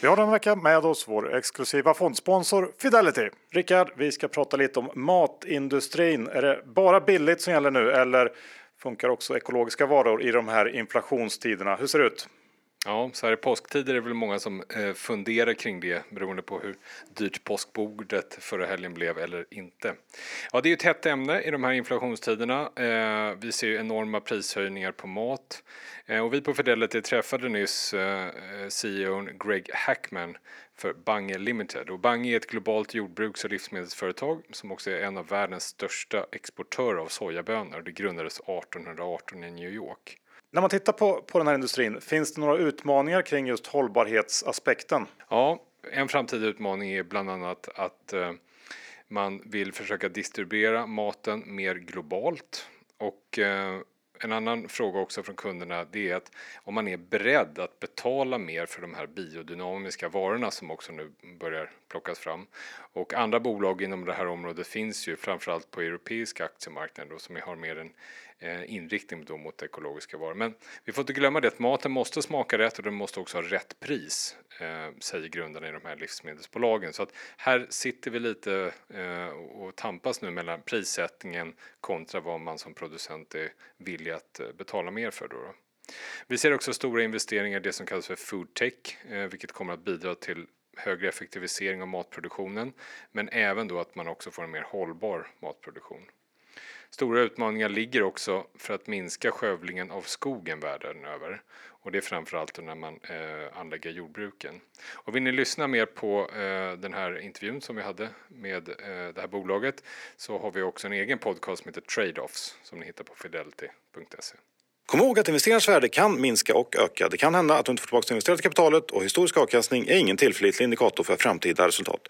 Vi har den vecka med oss vår exklusiva fondsponsor Fidelity. Rickard, vi ska prata lite om matindustrin. Är det bara billigt som gäller nu eller funkar också ekologiska varor i de här inflationstiderna? Hur ser det ut? Ja, så här i påsktider är det väl många som eh, funderar kring det beroende på hur dyrt påskbordet förra helgen blev eller inte. Ja, det är ju ett hett ämne i de här inflationstiderna. Eh, vi ser ju enorma prishöjningar på mat eh, och vi på Fidelity träffade nyss CEOn Greg Hackman för Bange Limited och Bange är ett globalt jordbruks och livsmedelsföretag som också är en av världens största exportörer av sojabönor. Det grundades 1818 i New York. När man tittar på, på den här industrin, finns det några utmaningar kring just hållbarhetsaspekten? Ja, en framtida utmaning är bland annat att eh, man vill försöka distribuera maten mer globalt och eh, en annan fråga också från kunderna det är att om man är beredd att betala mer för de här biodynamiska varorna som också nu börjar plockas fram. Och andra bolag inom det här området finns ju framförallt på europeiska aktiemarknaden som har mer en Eh, inriktning då mot ekologiska varor. Men vi får inte glömma det att maten måste smaka rätt och den måste också ha rätt pris, eh, säger grundarna i de här livsmedelsbolagen. Så att här sitter vi lite eh, och tampas nu mellan prissättningen kontra vad man som producent är villig att eh, betala mer för. Då, då. Vi ser också stora investeringar i det som kallas för foodtech, eh, vilket kommer att bidra till högre effektivisering av matproduktionen, men även då att man också får en mer hållbar matproduktion. Stora utmaningar ligger också för att minska skövlingen av skogen världen över. Och det är framförallt när man eh, anlägger jordbruken. Och vill ni lyssna mer på eh, den här intervjun som vi hade med eh, det här bolaget så har vi också en egen podcast som heter Trade-Offs som ni hittar på fidelity.se. Kom ihåg att investerarens värde kan minska och öka. Det kan hända att du inte får tillbaka det investerade kapitalet och historisk avkastning är ingen tillförlitlig indikator för framtida resultat.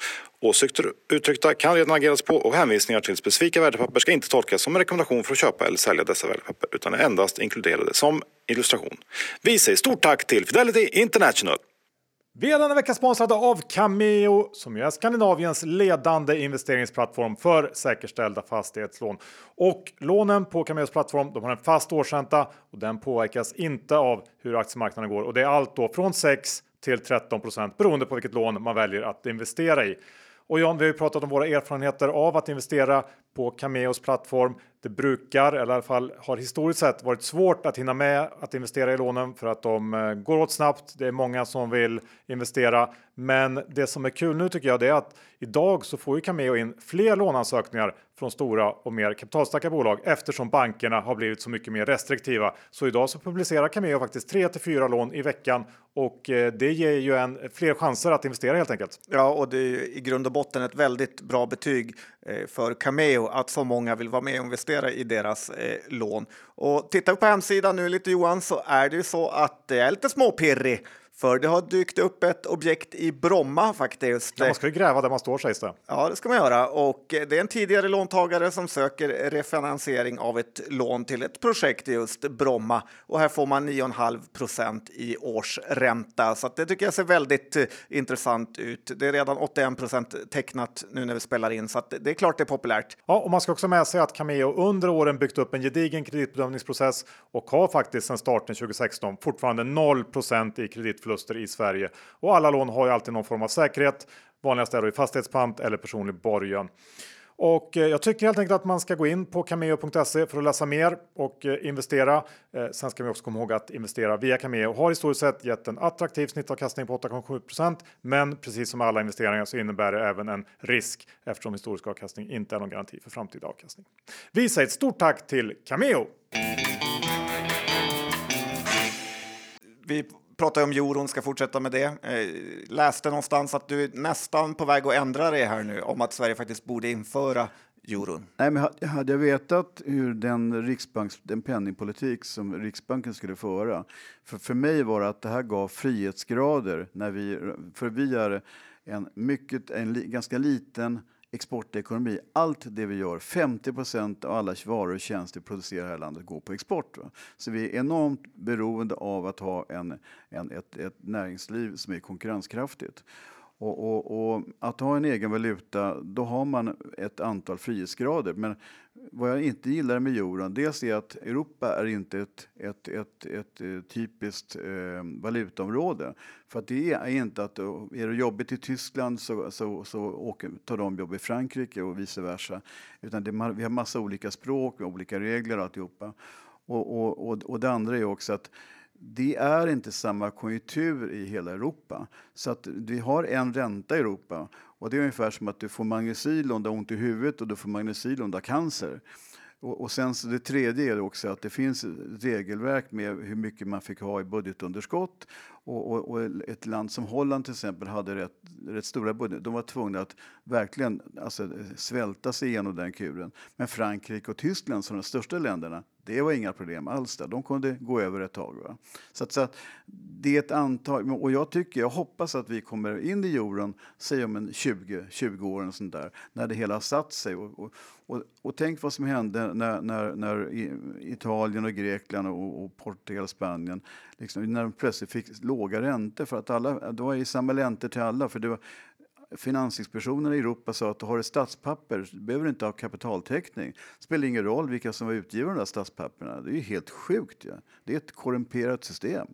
Åsikter uttryckta kan redan ageras på och hänvisningar till specifika värdepapper ska inte tolkas som en rekommendation för att köpa eller sälja dessa värdepapper utan är endast inkluderade som illustration. Vi säger stort tack till Fidelity International. Vi är denna vecka sponsrade av Cameo som är Skandinaviens ledande investeringsplattform för säkerställda fastighetslån. Och lånen på Cameos plattform de har en fast årsränta och den påverkas inte av hur aktiemarknaden går. Och det är allt då från 6 till 13% beroende på vilket lån man väljer att investera i. Och John, vi har ju pratat om våra erfarenheter av att investera på Cameos plattform. Det brukar, eller i alla fall har historiskt sett varit svårt att hinna med att investera i lånen för att de eh, går åt snabbt. Det är många som vill investera, men det som är kul nu tycker jag det är att idag så får ju Cameo in fler låneansökningar från stora och mer kapitalstarka bolag eftersom bankerna har blivit så mycket mer restriktiva. Så idag så publicerar Cameo faktiskt 3 till 4 lån i veckan och eh, det ger ju en fler chanser att investera helt enkelt. Ja, och det är i grund och botten ett väldigt bra betyg eh, för Cameo att så många vill vara med och investera i deras eh, lån. Och tittar vi på hemsidan nu lite Johan så är det ju så att det är lite småpirrig för det har dykt upp ett objekt i Bromma faktiskt. Ja, man ska ju gräva där man står sägs det. Ja, det ska man göra. Och det är en tidigare låntagare som söker refinansiering av ett lån till ett projekt i just Bromma. Och här får man 9,5 procent i årsränta. Så det tycker jag ser väldigt eh, intressant ut. Det är redan 81 procent tecknat nu när vi spelar in, så det är klart det är populärt. Ja, och man ska också med sig att Cameo under åren byggt upp en gedigen kreditbedömningsprocess och har faktiskt sedan starten 2016 fortfarande 0 procent i kreditförlust förluster i Sverige. Och alla lån har ju alltid någon form av säkerhet. Vanligast är det i fastighetspant eller personlig borgen. Och eh, jag tycker helt enkelt att man ska gå in på cameo.se för att läsa mer och eh, investera. Eh, sen ska vi också komma ihåg att investera via Cameo har historiskt sett gett en attraktiv snittavkastning på 8,7% Men precis som alla investeringar så innebär det även en risk eftersom historisk avkastning inte är någon garanti för framtida avkastning. Vi säger ett stort tack till Cameo! Vi pratar ju om euron, ska fortsätta med det. Eh, läste någonstans att du är nästan på väg att ändra det här nu om att Sverige faktiskt borde införa euron. Nej, men hade jag vetat hur den, riksbanks, den penningpolitik som Riksbanken skulle föra, för, för mig var det att det här gav frihetsgrader när vi, för vi är en, mycket, en li, ganska liten exportekonomi. Allt det vi gör, 50% av alla varor och tjänster producerar här i landet går på export. Va? Så vi är enormt beroende av att ha en, en, ett, ett näringsliv som är konkurrenskraftigt. Och, och, och, att ha en egen valuta, då har man ett antal frihetsgrader. Men vad jag inte gillar med euron, dels är att Europa är inte ett, ett, ett, ett, eh, typiskt eh, valutaområde. För att det är inte att, eh, är det jobbigt i Tyskland så, så, så åker, tar de jobb i Frankrike och vice versa. Utan det, vi har massa olika språk, olika regler och alltihopa. Och, och, och, och det andra är också att det är inte samma konjunktur i hela Europa. Så att vi har en ränta i Europa och det är ungefär som att du får magnecyl om du har ont i huvudet och du får magnecyl om du har cancer. Och, och sen så det tredje är också att det finns regelverk med hur mycket man fick ha i budgetunderskott. Och, och, och ett land som Holland till exempel hade rätt, rätt stora budgetar. De var tvungna att verkligen alltså, svälta sig igenom den kuren. Men Frankrike och Tyskland som de största länderna, det var inga problem alls där. De kunde gå över ett tag. Va? Så, att, så att det är ett antal, och jag tycker, jag hoppas att vi kommer in i euron, säg om en 20, 20 år, och sånt där, när det hela har satt sig. Och, och, och, och, tänk vad som hände när, när, när Italien och Grekland och, och Portugal och Spanien, liksom, när de plötsligt fick låga räntor för att alla, det var ju samma räntor till alla. För det var, Finansinspektionen i Europa sa att du har ett statspapper, du behöver inte ha kapitaltäckning. Det spelar ingen roll vilka som var utgivare av de där statspapperna. Det är ju helt sjukt. Ja. Det är ett korrumperat system.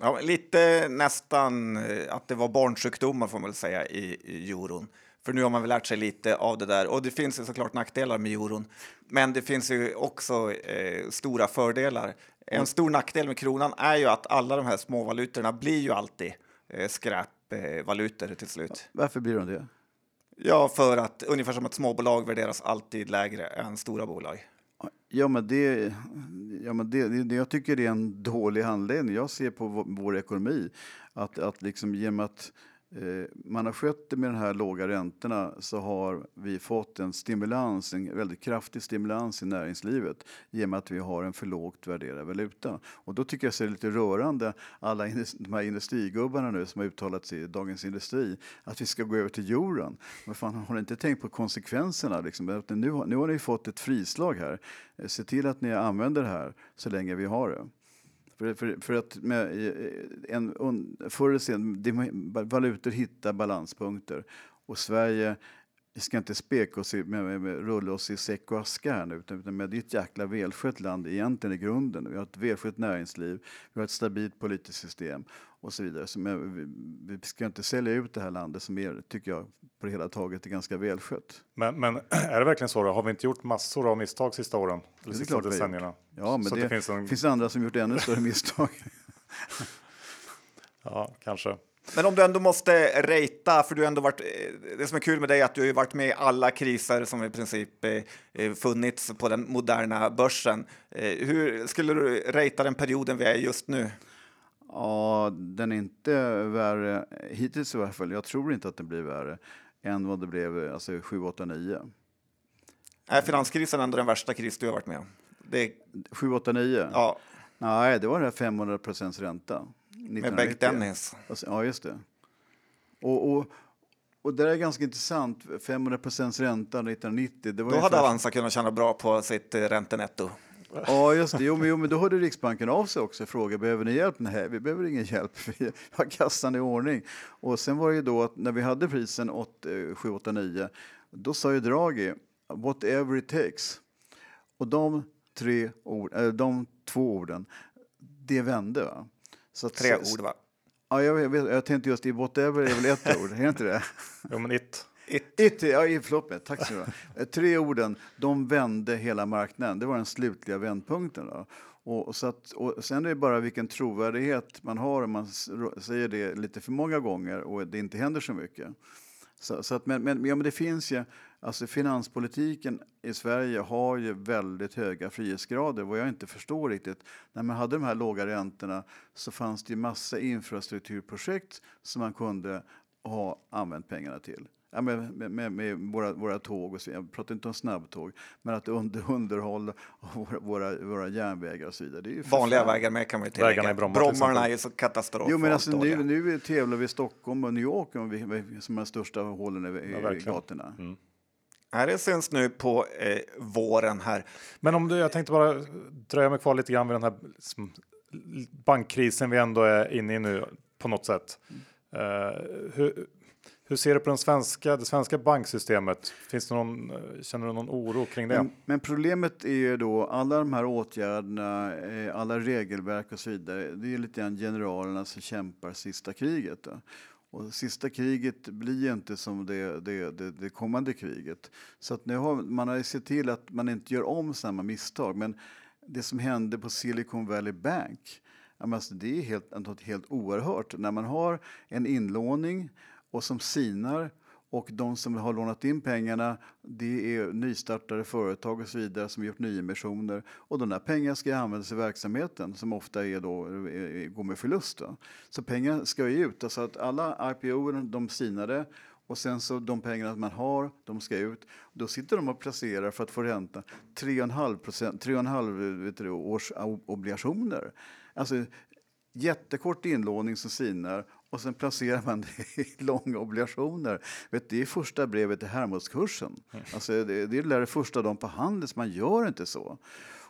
Ja, lite nästan eh, att det var barnsjukdomar får man väl säga i, i euron. För nu har man väl lärt sig lite av det där. Och det finns ju såklart nackdelar med euron. Men det finns ju också eh, stora fördelar. En stor nackdel med kronan är ju att alla de här småvalutorna blir ju alltid eh, skräpvalutor till slut. Varför blir de det? Ja, för att ungefär som att småbolag värderas alltid lägre än stora bolag. Ja, men det, ja, men det, det, jag tycker det är en dålig handledning. Jag ser på vår, vår ekonomi att, att liksom genom att Eh, man har skött det med de här låga räntorna så har vi fått en stimulans, en väldigt kraftig stimulans i näringslivet i och med att vi har en för lågt värderad valuta. Och då tycker jag att det är lite rörande, alla de här industrigubbarna nu som har uttalat sig i Dagens Industri, att vi ska gå över till jorden. Men fan, har ni inte tänkt på konsekvenserna? Liksom? Nu, nu har ni fått ett frislag här. Eh, se till att ni använder det här så länge vi har det. För, för, för att med en, förr eller senare, valutor hittar balanspunkter. Och Sverige vi ska inte speka oss i, med, med, med, rulla oss i säck och aska här nu, utan, utan det är ett jäkla välskött land egentligen i grunden. Vi har ett välskött näringsliv, vi har ett stabilt politiskt system och så vidare. Så, men, vi, vi, ska inte sälja ut det här landet som är, tycker jag, på det hela taget är ganska välskött. Men, men är det verkligen så då? Har vi inte gjort massor av misstag sista åren? Eller det sista decennierna? Ja, men det, det, finns, en... finns andra som gjort ännu större misstag. ja, kanske. Men om du ändå måste rejta, för du har ändå varit, eh, det som är kul med dig är att du har varit med i alla kriser som i princip eh, eh, funnits på den moderna börsen. Hur skulle du rejta den perioden vi är i just nu? Ja, den är inte värre hittills i alla fall. Jag tror inte att den blir värre än vad det blev alltså 7, 8, 9. Är finanskrisen ändå den värsta kris du har varit med om? Det... 7, 8, 9? Ja. Nej, det var det här 500 procents ränta. Med Bengt Dennis. Alltså, ja, just det. Och, och, och det är ganska intressant. 500 procents ränta 1990. Det var då hade Avanza kunnat tjäna bra på sitt eh, räntenetto. Ja, just det. Jo, men, jo, men då hörde Riksbanken av sig också och frågade behöver ni hjälp? Nej, vi behöver ingen hjälp. Vi har kassan i ordning. Och sen var det ju då att när vi hade prisen 7, 8, 9, då sa ju Draghi whatever it takes. Och de tre ord, äh, de två orden, det vände. Va? Så Tre ord, va? Ja, jag, vet, jag tänkte just i whatever är väl ett ord, är det inte det? Jo, men it. It. it ja, förlåt mig, tack så mycket. Tre orden, de vände hela marknaden. Det var den slutliga vändpunkten. Då. Och, så att, och sen är det bara vilken trovärdighet man har om man säger det lite för många gånger och det inte händer så mycket. Så, så att, men, men, ja, men det finns ju, alltså finanspolitiken i Sverige har ju väldigt höga frihetsgrader. Vad jag inte förstår riktigt, när man hade de här låga räntorna så fanns det ju massa infrastrukturprojekt som man kunde ha använt pengarna till. Ja, med, med, med, våra, våra tåg, och så, jag pratar inte om snabbtåg, men att under, underhålla våra, våra, våra järnvägar och så vidare. Det är Vanliga fan. vägar med kan man ju tillägga. Vägarna i Bromma, Brommarna är så katastrofalt Jo, men alltså, nu, nu tävlar vi i Stockholm och New York som är de största hålen i, ja, i gatorna. Mm. Det syns nu på eh, våren här. Men om du, jag tänkte bara dröja mig kvar lite grann vid den här bankkrisen vi ändå är inne i nu på något sätt. Uh, hur, hur ser du på den svenska, det svenska banksystemet? Finns det någon, känner du någon oro kring det? Men, men, problemet är ju då alla de här åtgärderna, eh, alla regelverk och så vidare. Det är lite grann generalerna som kämpar sista kriget. Då. Och sista kriget blir inte som det, det, det, det kommande kriget. Så att nu har man har sett till att man inte gör om samma misstag. Men det som hände på Silicon Valley Bank, alltså det är helt, helt oerhört. När man har en inlåning och som sinar och de som har lånat in pengarna det är nystartade företag och så vidare som gjort nyemissioner och de där pengarna ska användas i verksamheten som ofta är då, är, går med förlust. Då. Så pengar ska ju ut, alltså att alla IPO de sinade och sen så de pengarna man har, de ska ut. Då sitter de och placerar för att få ränta 3,5 års obligationer. Alltså jättekort inlåning som sinar och sen placerar man det i långa obligationer. Vet, det är första brevet till Hermodskursen. Mm. Alltså, det, det är det första dagen på Handels, man gör inte så.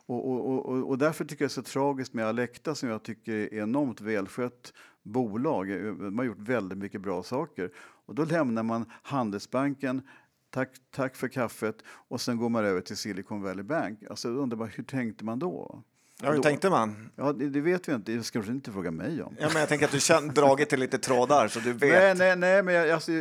Och, och, och, och, därför tycker jag det är så tragiskt med Alecta som jag tycker är enormt välskött bolag. De har gjort väldigt mycket bra saker. Och då lämnar man Handelsbanken, tack, tack för kaffet och sen går man över till Silicon Valley Bank. Alltså, jag undrar bara, hur tänkte man då? Ja, hur tänkte man? Ja, det, det, vet vi inte. Det ska du inte fråga mig om. Ja, men jag tänker att du känner, dragit till lite trådar så du vet. Nej, nej, nej men jag, alltså,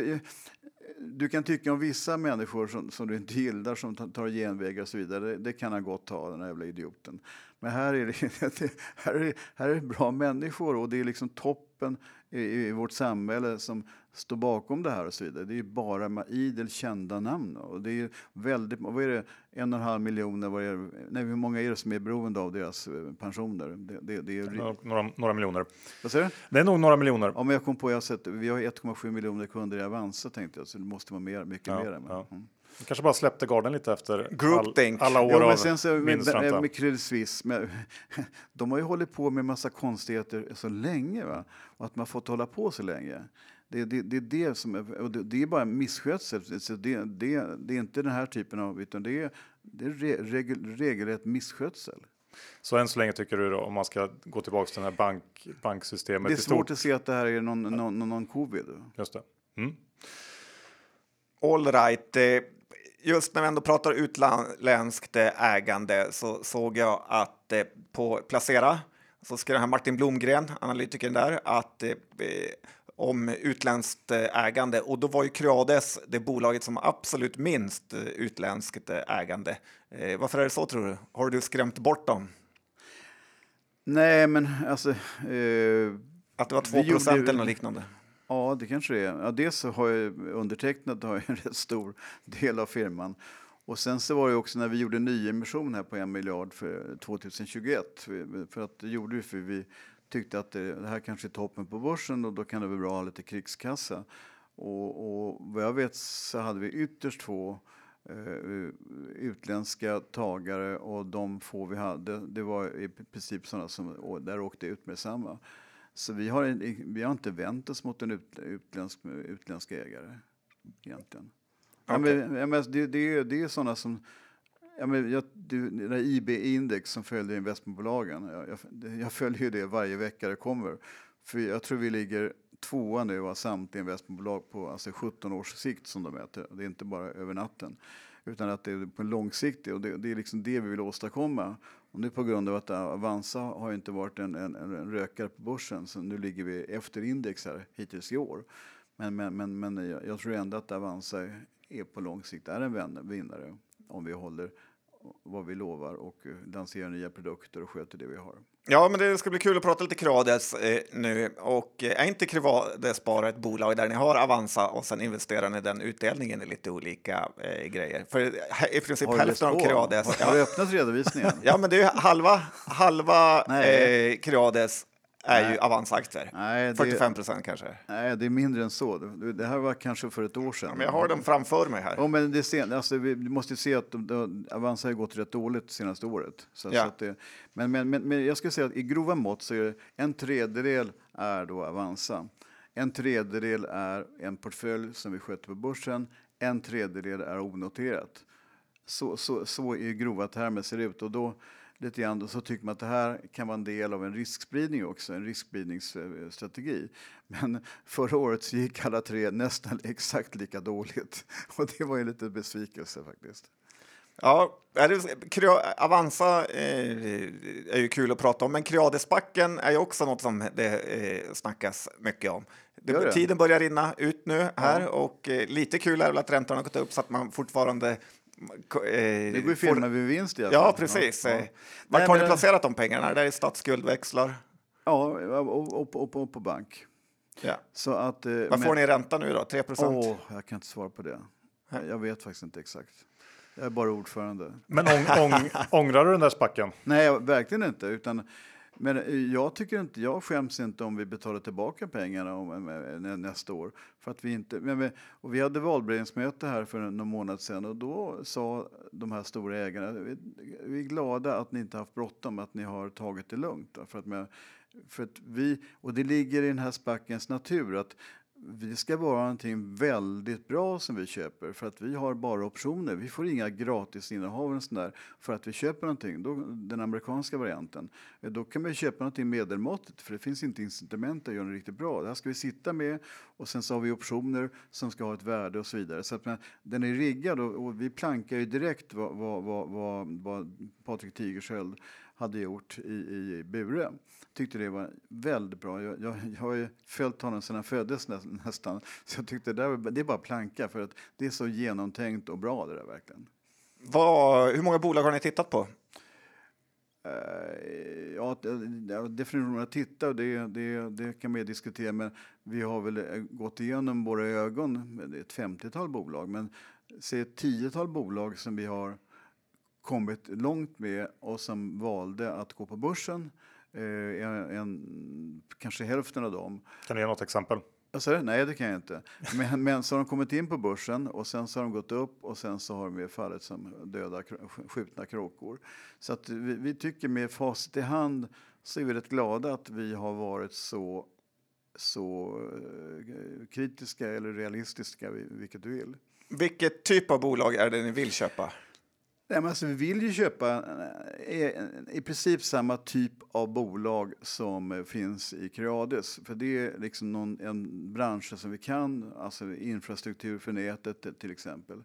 du kan tycka om vissa människor som, som du inte gillar som tar genvägar och så vidare. Det, det kan han gott ha, den här jävla idioten. Men här är det, här är, här är bra människor och det är liksom topp toppen i, i vårt samhälle som står bakom det här och så vidare. Det är ju bara med idel kända namn. Och det är väldigt, vad är det, en och en halv miljoner, vad är det, nej, hur många är det som är beroende av deras eh, pensioner? Det, det, det är, Några, några miljoner. vad säger du? Det är nog några miljoner. Ja, men jag kom på, jag har sett, vi har 1,7 miljoner kunder i Avanza tänkte jag, så det måste vara mer, mycket Ja, mer. Men, ja. mm. Vi kanske bara släppte garden lite efter Groupthink. alla år Jo, men av sen så med, minusränta. med, med Credit Suisse, med, de har ju hållit på med massa konstigheter så länge. Va? Och att man fått hålla på så länge. Det, det, det är det som är, och det, det är bara misskötsel. Så det, det, det är inte den här typen av, utan det är, det är re, regel, regelrätt misskötsel. Så än så länge tycker du då, om man ska gå tillbaka till det här bank, banksystemet Det är svårt att se att det här är någon, någon, någon, någon covid. Just det. Mm. All right. Eh, Just när vi ändå pratar utländskt eh, ägande så såg jag att eh, på Placera så skrev här Martin Blomgren, analytikern där, att eh, om utländskt eh, ägande och då var ju Creades det bolaget som har absolut minst eh, utländskt eh, ägande. Eh, Varför är det så tror du? Har du skrämt bort dem? Nej, men alltså... Eh, Att det var 2 Vi gjorde- procent eller något liknande? Ja, det kanske det är. Ja, dels så har jag undertecknat har jag en rätt stor del av firman. Och sen så var det också när vi gjorde nyemission här på en miljard för 2021. För- att det gjorde vi för vi tyckte att det, det här kanske är toppen på börsen och då kan det vara bra att ha lite krigskassa. Och, och vad jag vet så hade vi ytterst få eh, utländska tagare och de få vi hade, det var i princip sådana som och där åkte ut med samma. Så vi har, vi har inte vänt oss mot en ut, utländsk, utländska ägare egentligen. Ja, men, men det, det, det är sådana som... Ja, men jag, det, det där IB-index som följer investmentbolagen, jag, jag, jag följer ju det varje vecka det kommer. För jag tror vi ligger tvåa nu av samtliga investmentbolag på alltså 17 års sikt som de mäter. Det är inte bara över natten. Utan att det är på en långsiktig och det, det är liksom det vi vill åstadkomma. Och nu på grund av att Avanza har inte varit en, en, en rökare på börsen så nu ligger vi efter index här hittills i år. Men, men, men, men jag, jag tror ändå att Avanza är på lång sikt är en vän- vinnare om vi håller vad vi lovar och eh, lanserar nya produkter och sköter det vi har. Ja, men det ska bli kul att prata lite Creades eh, nu. Och eh, är inte Creades bara ett bolag där ni har Avanza och sen investerar ni den utdelningen i lite olika eh, grejer? För eh, i princip Har hälften av? Creades... Har, har du Ja, öppnat redovisningen? ja, men det är halva, halva eh, Creades är ju Nej. Avanza-aktier. Nej, det- 45 procent kanske. Nej, det är mindre än så. Det det här var kanske för ett år sedan. Ja, men jag har dem framför mig här. Ja, men det sen, alltså, vi måste ju se att de, de, Avanza har gått rätt dåligt senaste året. Så, Ja. så att det, men, men, men, men jag skulle säga att i grova mått så är det en tredjedel är då Avanza. En tredjedel är en portfölj som vi sköter på börsen. En tredjedel är onoterat. Så, så, så i grova termer ser det ut. Och då, lite grann, då så tycker man att det här kan vara en del av en riskspridning också, en riskspridningsstrategi. Men förra året så gick alla tre nästan exakt lika dåligt. Och det var ju lite besvikelse faktiskt. Ja, Avanza eh, är ju kul att prata om, men Creadesbacken är ju också något som det eh, snackas mycket om. Det, tiden börjar rinna ut nu här och eh, lite kul är väl att räntan har gått upp så att man fortfarande eh, Det går ju filma vid vinst i alla Ja, fall. precis. Ja, Eh, ja. Vart Nej, har ni men- placerat de pengarna? Det är statsskuldväxlar. Ja, och, och, och, och på bank. Ja. Så att, eh, Vad får ni i ränta nu då? 3 procent? Åh, jag kan inte svara på det. Jag, jag vet faktiskt inte exakt. Jag är bara ordförande. Men ång, ång, ångrar du den där spacken? Nej, verkligen inte. Utan, men eh, jag tycker inte, jag skäms inte om vi betalar tillbaka pengarna om, eh, eh nä- nästa år. För att vi inte, men, och vi hade valberedningsmöte här för någon månad sedan och då sa de här stora ägarna, vi, vi är glada att ni inte haft bråttom, att ni har tagit det lugnt. För att, för att vi, och det ligger i den här spackens natur att vi ska vara någonting väldigt bra som vi köper för att vi har bara optioner. Vi får inga gratisinnehav eller där för att vi köper någonting, då, den amerikanska varianten. Eh, då kan vi köpa någonting medelmåttigt för det finns inte incitament att göra något riktigt bra. Det här ska vi sitta med och sen så har vi optioner som ska ha ett värde och så vidare. Så att men, den är riggad och, och vi plankar ju direkt vad, vad, vad, vad, vad Patrik Tigersköld hade gjort i, i Bure. Tyckte det var väldigt bra. Jag, jag, jag har ju följt honom sedan han föddes nä, nästan. Så jag tyckte det, där, det är bara planka för att det är så genomtänkt och bra det där verkligen. Vad, hur många bolag har ni tittat på? Eh, ja, definitionen att titta, det, det, det kan man diskutera, men vi har väl eh, gått igenom våra ögon, med ett 50-tal bolag, men se ett tiotal bolag som vi har kommit långt med och som valde att gå på börsen. Eh, en, en, kanske hälften av dem. Kan du ge något exempel? Alltså, nej, det kan jag inte. Men, men så har de kommit in på börsen och sen så har de gått upp och sen så har de fallit som döda skjutna kråkor. Så att vi, vi tycker med facit i hand så är vi rätt glada att vi har varit så, så uh, kritiska eller realistiska, vilket du vill. Vilket typ av bolag är det ni vill köpa? Nej, men alltså, vi vill ju köpa i, i princip samma typ av bolag som eh, finns i Creades. För det är liksom någon, en bransch som vi kan, alltså infrastruktur för nätet till exempel.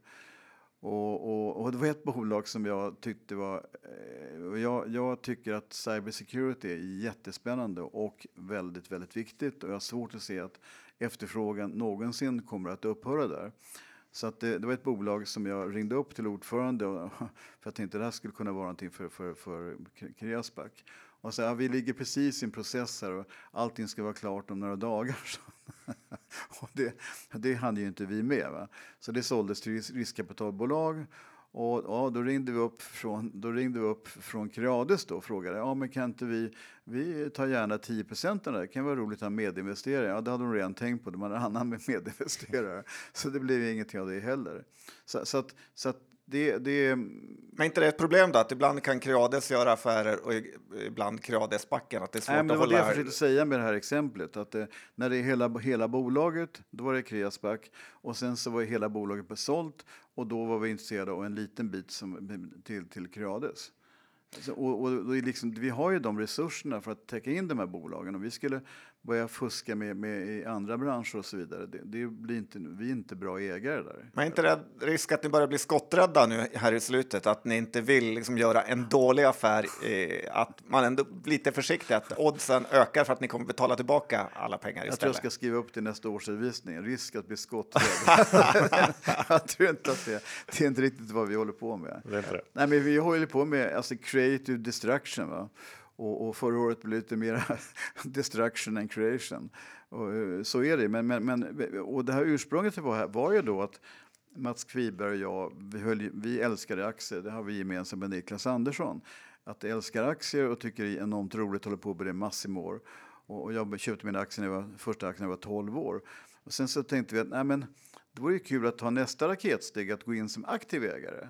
Och, och, och det var ett bolag som jag tyckte var... Jag, jag tycker att cybersecurity är jättespännande och väldigt, väldigt viktigt. Och jag har svårt att se att efterfrågan någonsin kommer att upphöra där. Så att det, det, var ett bolag som jag ringde upp till ordförande och, för att tänkte det här skulle kunna vara någonting för, för, för Kreasback. Och så, ja, vi ligger precis i en process här och allting ska vara klart om några dagar. och det, det hann ju inte vi med. Va? Så det såldes till riskkapitalbolag och ja, då ringde vi upp från, då ringde vi upp från Creades då och frågade ja, men kan inte vi, vi tar gärna 10 procent av det, det kan vara roligt att ha medinvesterare. Ja, det hade de redan tänkt på, de hade annan med medinvesterare. Så det blev ingenting av det heller. Så, så, att, så att det, det... Men inte det ett problem då, att ibland kan Creades göra affärer och ibland Creadesbacken? Att det är svårt Nej, men det att var hålla... det jag försökte säga med det här exemplet. Att det, när det är hela, hela bolaget, då var det Creasback och sen så var hela bolaget besålt och då var vi intresserade av en liten bit som, till, till Creades. Alltså, och, och, och liksom, vi har ju de resurserna för att täcka in de här bolagen och vi skulle börja fuska med, med i andra branscher och så vidare. Det, det, blir inte, vi är inte bra ägare där. Men är inte det risk att ni börjar bli skotträdda nu här i slutet? Att ni inte vill liksom göra en dålig affär? Eh, att man ändå blir lite försiktig, att oddsen ökar för att ni kommer betala tillbaka alla pengar istället? Jag tror jag ska skriva upp till nästa årsredovisning. Risk att bli skotträdd. jag tror inte att det, det är inte riktigt vad vi håller på med. Det är inte det. Nej, men vi håller på med alltså, creative destruction. Va? Och, och förra året blev det lite mer destruction and creation. Och, eh, så är det. Men, men, men, och det här ursprunget var, här var ju då att Mats Kviberg och jag, vi, höll, vi älskade aktier. Det har vi gemensamt med Niklas Andersson. Att jag älskar aktier och tycker det är enormt roligt, håller på med det massor med år. Och, och jag köpte mina aktier när jag var, första aktien när jag var 12 år. Och sen så tänkte vi att nej, men, det vore ju kul att ta nästa raketsteg, att gå in som aktiv ägare.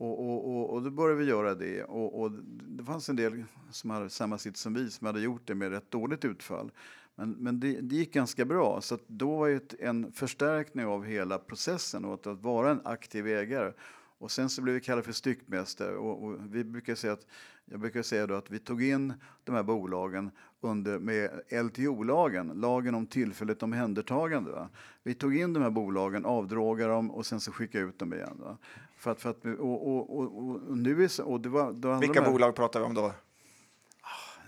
Och, och, och, och, då började vi göra det. Och, och, det fanns en del som hade samma sitt som vi som hade gjort det med rätt dåligt utfall. Men, men det, det gick ganska bra. Så då var det en förstärkning av hela processen och att, att vara en aktiv ägare. Och sen så blev vi kallade för styckmästare och, och, vi brukar säga att, jag brukar säga då att vi tog in de här bolagen under, med LTO-lagen, lagen om tillfälligt omhändertagande. Va? Vi tog in de här bolagen, avdrogade dem och sen så skickade ut dem igen. Va? För att, för att, och, och, och, och nu är och det var, då Vilka bolag pratar vi om då? Ah,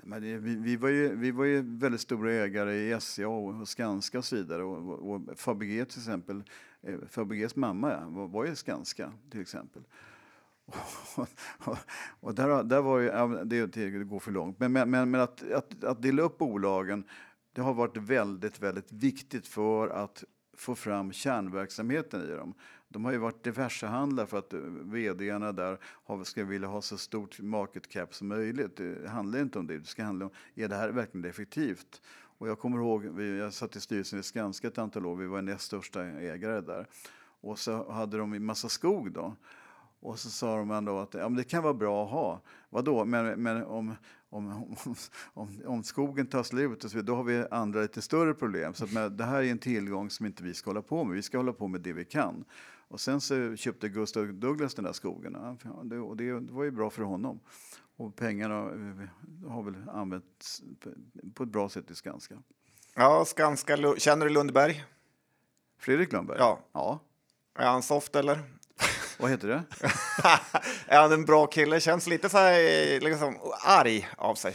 men det, vi, vi, var ju, vi var ju väldigt stora ägare i SCA och Skanska och så vidare. Och, och, och Fabege till exempel, eh, Fabeges mamma var, var ju Skanska till exempel och där, där var ju, det, det går för långt, men, men, men att, att, att dela upp bolagen det har varit väldigt, väldigt viktigt för att få fram kärnverksamheten i dem. De har ju varit diversehandlare för att eh, vdarna där har, ska vilja ha så stort market cap som möjligt. Det handlar inte om det, det ska handla om är det här verkligen effektivt? Och jag kommer ihåg, jag satt i styrelsen i Skanska ett antal år, vi var näst största ägare där. Och så hade de en massa skog då. Och så sa de då att ja, men det kan vara bra att ha. Vadå? Men, men om, om, om, om, skogen tar slut, och så, då har vi andra lite större problem. Så att, det här är en tillgång som inte vi ska hålla på med. Vi ska hålla på med det vi kan. Och sen så köpte Gustav Douglas den där skogen. Ja, det, och det, det var ju bra för honom. Och pengarna eh, har väl använts på ett bra sätt i Skanska. Ja, Skanska. Känner du Lundberg? Fredrik Lundberg? Ja. ja. Är han soft eller? Vad heter det? är han en bra kille? Känns lite så här liksom, arg av sig.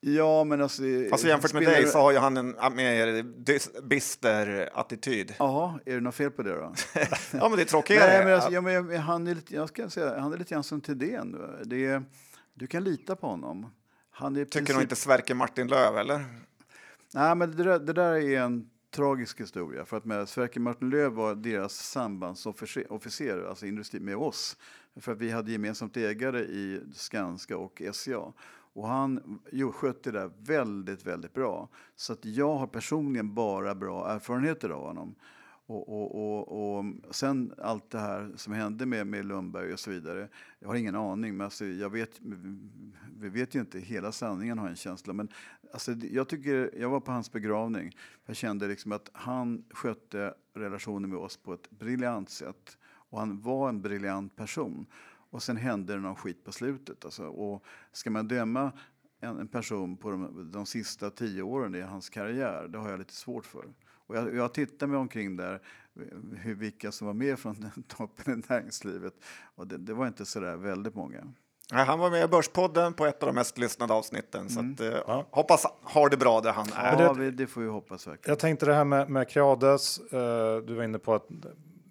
Ja, men alltså... Alltså jämfört med dig så har ju han en mer bister attityd. Jaha, är det något fel på det då? ja, men det är tråkigare. Nej, men alltså, ja, men han, är lite, jag ska säga, han är lite grann som Thedéen. Du kan lita på honom. Han är Tycker precis- nog inte Sverker Martin Löv, eller? Nej, men det där, det där är en tragisk historia. För att med Sverker Martin Löf var deras sambandsofficer, alltså industri, med oss. För att vi hade gemensamt ägare i Skanska och SCA. Och han jo, skötte det där väldigt, väldigt bra. Så att jag har personligen bara bra erfarenheter av honom. Och, och, och, och sen allt det här som hände med, med Lundberg och så vidare. Jag har ingen aning, men alltså, jag vet, vi vet ju inte hela sanningen har en känsla. Men alltså, jag, tycker, jag var på hans begravning. Jag kände liksom att han skötte relationen med oss på ett briljant sätt. Och han var en briljant person. Och sen hände det någon skit på slutet. Alltså. Och ska man döma en, en person på de, de sista tio åren i hans karriär, det har jag lite svårt för. Och jag, jag tittar mig omkring där, hur, vilka som var med från den toppen i näringslivet. Och det, det var inte så där väldigt många. Han var med i Börspodden på ett av de mest lyssnade avsnitten. Så att, eh, hoppas han har det bra där han är. Ja, vi, det får vi hoppas verkligen. Jag tänkte det här med, med Creades. Eh, du var inne på att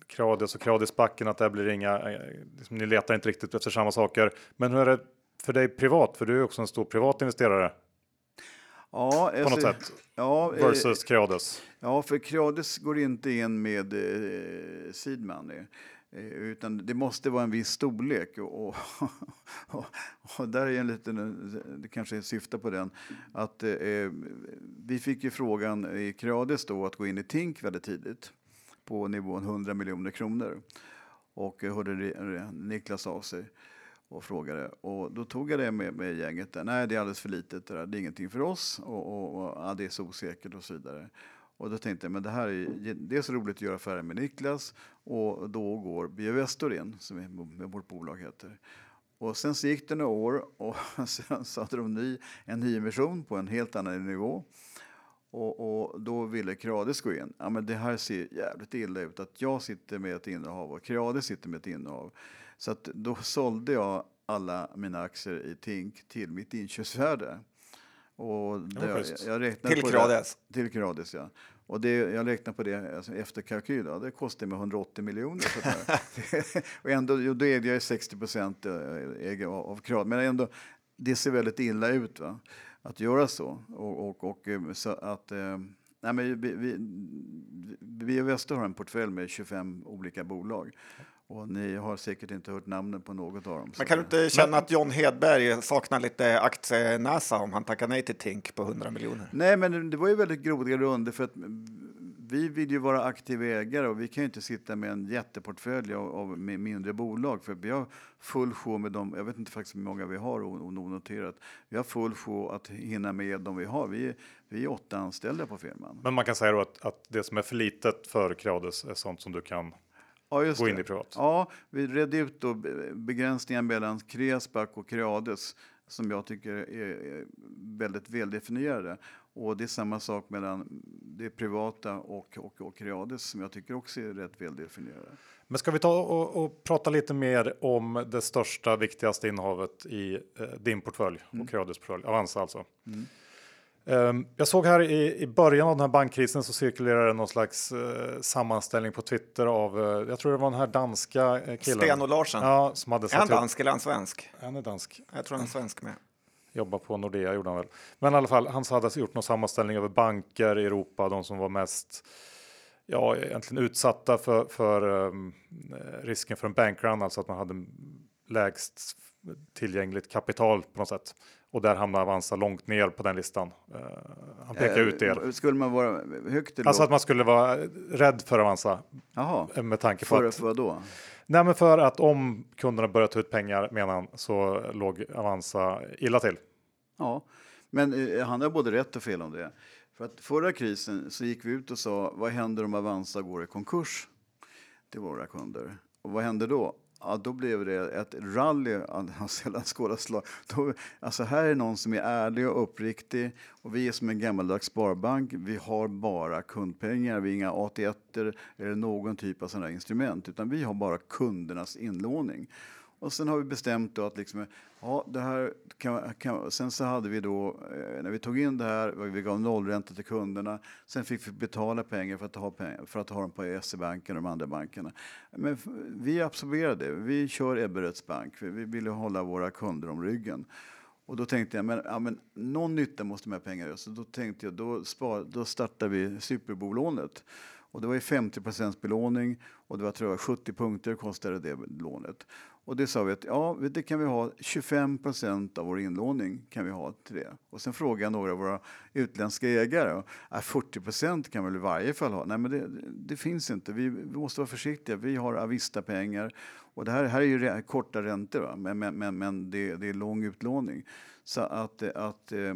Creades och Creadesbacken, att det blir inga, eh, liksom, ni letar inte riktigt efter samma saker. Men hur är det för dig privat? För du är också en stor privat investerare Ja, på något sätt. Ja, eh, Versus Creades. Ja, för Creades går inte in med eh, seed money. Eh, Eh, utan det måste vara en viss storlek. Och, och, och, och där är en liten, eh, det kanske syftar på den, att eh, eh, vi fick ju frågan i Creades då att gå in i Tink väldigt tidigt på nivån 100 miljoner kronor. Och jag hörde Niklas av sig och frågade. Och då tog jag det med, med gänget. Där. Nej, det är alldeles för litet. Det, där. det är ingenting för oss och, och, och ja, det är så osäkert och så vidare. Och då tänkte jag, men det här är dels roligt att göra affärer med Niklas och då går Biovestor in, som är, med vårt bolag heter. Och sen så gick det några år och sen så hade de ny, en nyemission på en helt annan nivå. Och, och då ville Creades gå in. Ja, men det här ser jävligt illa ut att jag sitter med ett innehav och Creades sitter med ett innehav. Så att då sålde jag alla mina aktier i Tink till mitt inköpsvärde. Och det, jag, jag räknade Till på Creades? Det, till Creades, ja. Och det, jag räknar på det alltså efter kalkyl. Ja, det kostar mig 180 miljoner. och ändå, då äger jag 60 procent äger av, Creades. Men ändå, det ser väldigt illa ut va? att göra så. Och, och, och eh, så att... Eh, nej, men vi, vi, vi och Väster har en portfölj med 25 olika bolag. Och ni har säkert inte hört namnen på något av dem. Men kan du inte känna att John Hedberg saknar lite aktienäsa om han tackar nej till Tink på 100 miljoner? Nej, men det var ju väldigt grova runder för att vi vill ju vara aktiva ägare och vi kan ju inte sitta med en jätteportfölj av, av mindre bolag för vi har full show med dem. Jag vet inte faktiskt hur många vi har onoterat. Vi har full show att hinna med dem vi har. Vi, är- vi är åtta anställda på firman. Men man kan säga då att, att det som är för litet för Creades är sånt som du kan Ja, just gå det. in i privat. Ja, vi redde ut då be- begränsningen mellan Kreasback och Creades som jag tycker är väldigt väldefinierade. Och det är samma sak mellan det privata och, och, och Creades som jag tycker också är rätt väldefinierade. Men ska vi ta och, och prata lite mer om det största, viktigaste innehavet i eh, din portfölj och Creades portfölj, Avanza alltså. Ehm, jag såg här i, början av den här bankkrisen så cirkulerade någon slags eh, sammanställning på Twitter av, eh, jag tror det var den här danska eh, killen. Sten och Larsen. Ja, som hade Är han dansk eller är han svensk? han är dansk. Jag tror han är svensk med. Jobbar på Nordea gjorde han väl. Men i alla fall, han hade gjort någon sammanställning över banker i Europa, de som var mest ja, egentligen utsatta för, för um, risken för en bankrun, alltså att man hade lägst tillgängligt kapital på något sätt. Och där hamnar Avanza långt ner på den listan. Eh, han pekar ut er. Eh, Skulle man vara högt eller Alltså att man skulle vara rädd för Avanza Jaha, eh, med tanke på för, att... för vad då? Nej, men för att om kunderna börjar ta ut pengar menar han så låg Avanza illa till. Ja, men eh, han har både rätt och fel om det. För att förra krisen så gick vi ut och sa vad händer om Avanza går i konkurs till våra kunder? Och vad händer då? Ja, då blev det ett rally av sällan skådat slag. Då, alltså här är någon som är ärlig och uppriktig och vi är som en gammaldags sparbank. Vi har bara kundpengar, vi har inga AT1 eller någon typ av sådana instrument utan vi har bara kundernas inlåning. Och sen har vi bestämt då att liksom, ja, det här kan, kan, sen så hade vi då, eh, när vi tog in det här, vi gav nollränta till kunderna, sen fick vi betala pengar för att ha, pengar, för att ha dem på SE-banken och de andra bankerna. Men vi absorberade det, vi kör Ebberöds bank, vi, vi ville hålla våra kunder om ryggen. Och då tänkte jag, men, ja, men någon nytta måste de här pengarna göra. Så då tänkte jag, då, spar, då startar vi superbolånet. Och det var ju 50% belåning och det var tror jag, 70 punkter kostade det lånet. Och det sa vi att ja, det kan vi ha 25 procent av vår inlåning kan vi ha till det. Och sen frågade jag några av våra utländska ägare. Ja, 40 procent kan vi väl i varje fall ha? Nej, men det, det finns inte. Vi, vi, måste vara försiktiga. Vi har Avista-pengar och det här, här är ju korta räntor, va? men, men, men, men det, det, är lång utlåning. Så att, att, eh,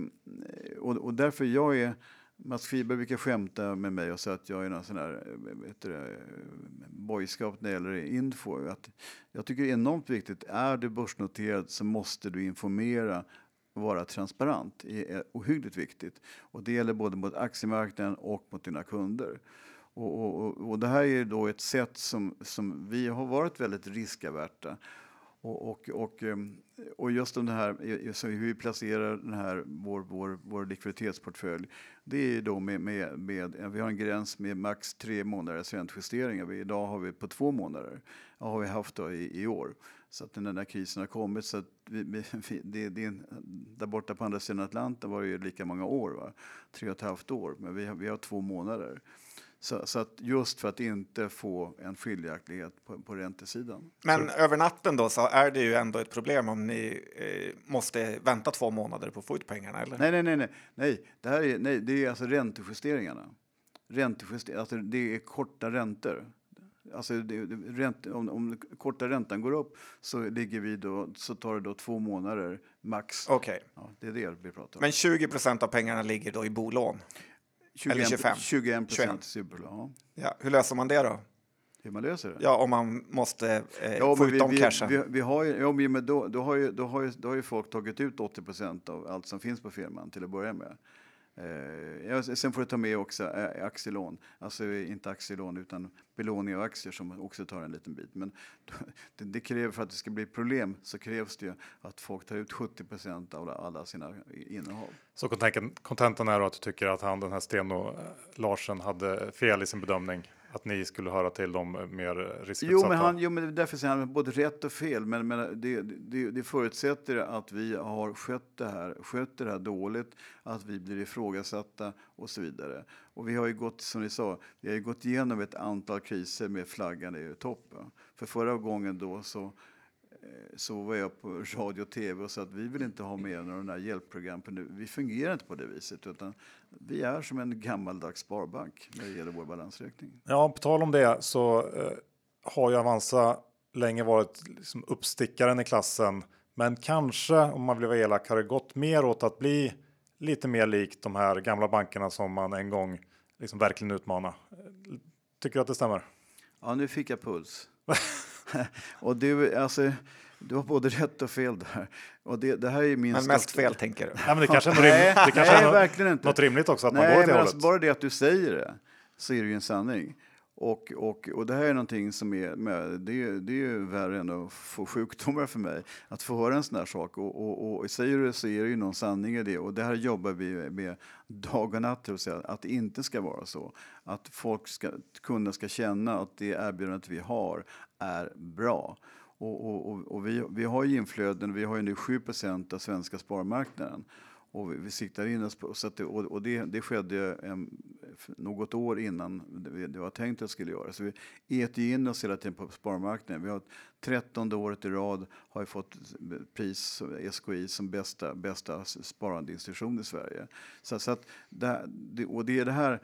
och, och därför jag är Mats Friberg brukar skämta med mig och säga att jag är någon sån där eh, vet här eh, boyskap när det gäller info. Att jag tycker det är enormt viktigt, är du börsnoterad så måste du informera och vara transparent. Det är ohyggligt viktigt. Och det gäller både mot aktiemarknaden och mot dina kunder. Och, och, och det här är då ett sätt som, som vi har varit väldigt riskaverta. Och, och, och, ehm, och just den det här, hur vi placerar den här, vår, vår, vår likviditetsportfölj, det är då med, med, med, vi har en gräns med max tre månaders räntejusteringar. Idag har vi på två månader, ja, har vi haft då i, i år. Så att den där krisen har kommit, så att vi, vi, det, det, där borta på andra sidan Atlanten var det ju lika många år, va? tre och ett halvt år, men vi har, vi har två månader. Så, så, att just för att inte få en skiljaktighet på, på räntesidan. Men så. över natten då så är det ju ändå ett problem om ni eh, måste vänta två månader på att få ut pengarna, eller? Nej, nej, nej, nej, nej. Det här är, nej, det är alltså räntejusteringarna. Räntejusteringar, alltså det är korta räntor. Alltså det, det, ränt, om, om korta räntan går upp så, ligger vi då, så tar det då två månader max. Okej. Okay. Ja, det är det vi pratar om. Men 20 procent av pengarna ligger då i bolån? 21, Eller 25? 21 procent superlån. Ja. Hur löser man det då? Hur man löser det? Ja, om man måste eh, ja, få ut vi, de cashen. Vi, vi, har ju, ja, men då, då, har ju, då, har ju, då har ju folk tagit ut 80 procent av allt som finns på firman till att börja med. Eh, sen får du ta med också eh, aktielån, alltså eh, inte aktielån utan belåning av aktier som också tar en liten bit. Men det, det kräver för att det ska bli problem så krävs det att folk tar ut 70 procent av alla sina innehav. Så kontentan är då att du tycker att han den här Sten eh, Larsen hade fel i sin bedömning? Att ni skulle höra till de mer riskutsatta? Jo, men, han, jo, men därför säger han både rätt och fel. Men, men det, det, det förutsätter att vi har skött det här, skött det här dåligt, att vi blir ifrågasatta och så vidare. Och vi har ju gått, som ni sa, vi har gått igenom ett antal kriser med flaggan i topp. För förra gången då så Eh, så var jag på radio och tv och sa att vi vill inte ha mer några hjälpprogram. Vi fungerar inte på det viset utan vi är som en gammaldags sparbank när det gäller vår balansräkning. Ja, på tal om det så eh, har ju Avanza länge varit liksom uppstickaren i klassen. Men kanske om man vill vara elak har det gått mer åt att bli lite mer likt de här gamla bankerna som man en gång liksom verkligen utmanade. Tycker du att det stämmer? Ja, nu fick jag puls. och du, alltså, du har både rätt och fel där. Och det, det här är min men mest fel, tänker du? Ja, men det kanske är, rimligt, det kanske nej, är verkligen inte. något rimligt också att nej, man går åt det men hållet. alltså, Bara det att du säger det så är det ju en sanning. Och, och, och det här är någonting som är, med, det, är, det är ju värre än att få sjukdomar för mig, att få höra en sån här sak. Och, och, och säger du det så är det ju någon sanning i det. Och det här jobbar vi med dag och natt, att, säga, att det inte ska vara så. Att folk ska, kunder ska känna att det erbjudandet vi har är bra. Och, och, och, och vi, vi har ju inflöden, vi har ju nu 7% av svenska sparmarknaden. Och vi, vi siktar in oss på, så det, och, och det, det skedde en, något år innan det, det var tänkt att det skulle göra. Så vi äter in oss hela tiden på sparmarknaden. Vi har 13 året i rad har vi fått pris, SKI, som bästa, bästa sparandeinstitution i Sverige. Så, så att det, och det är det här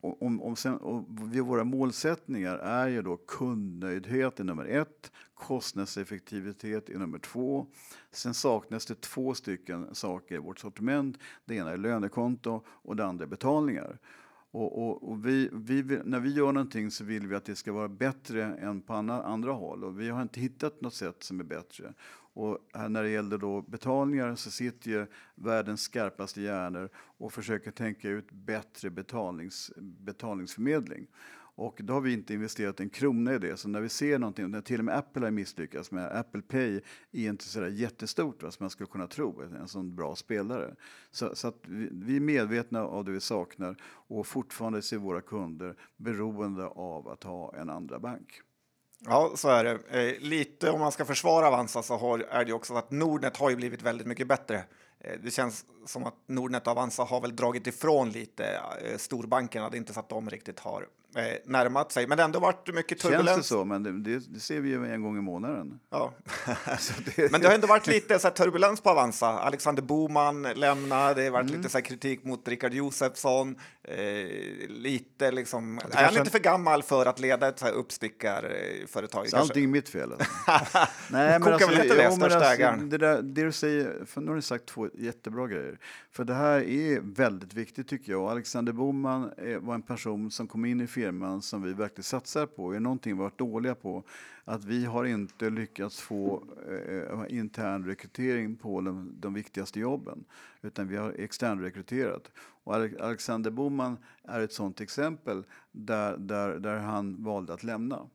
om, om sen, och våra målsättningar är ju då kundnöjdhet är nummer ett, kostnadseffektivitet är nummer två. Sen saknas det två stycken saker i vårt sortiment. Det ena är lönekonto och det andra är betalningar. Och, och, och vi, vi, när vi gör någonting så vill vi att det ska vara bättre än på andra, andra håll och vi har inte hittat något sätt som är bättre. Och när det gäller då betalningar så sitter ju världens skarpaste hjärnor och försöker tänka ut bättre betalnings, betalningsförmedling. Och då har vi inte investerat en krona i det. Så när vi ser någonting, när till och med Apple har misslyckats med Apple Pay är inte så där jättestort va, som man skulle kunna tro, en sån bra spelare. Så, så att vi, vi är medvetna av det vi saknar och fortfarande ser våra kunder beroende av att ha en andra bank. Ja, så är det. Eh, lite om man ska försvara Avanza så har, är det också att Nordnet har ju blivit väldigt mycket bättre. Eh, det känns som att Nordnet och Avanza har väl dragit ifrån lite eh, storbankerna. Det är inte så att de riktigt har eh, närmat sig, men det har ändå varit mycket turbulens. Känns det så? Men det, det, ser vi ju en gång i månaden. Ja. det... Men det har ändå varit lite så turbulens på Avanza. Alexander Boman lämnar, det har varit Mm. lite så kritik mot Richard Josefsson. Eh, lite liksom, är han inte för gammal för att leda ett så här uppstickarföretag? Så allting är mitt fel. Alltså. Nej, Kokar väl inte det, men ägaren? det, där, det du säger, för nu har du sagt två jättebra grejer. För det här är väldigt viktigt tycker jag. Alexander Boman eh, var en person som kom in i firman som vi verkligen satsar på. Är någonting vi varit dåliga på? Att vi har inte lyckats få eh, intern rekrytering på de, de viktigaste jobben. Utan vi har externrekryterat. Och Alexander Boman är ett sådant exempel där, där, där han valde att lämna.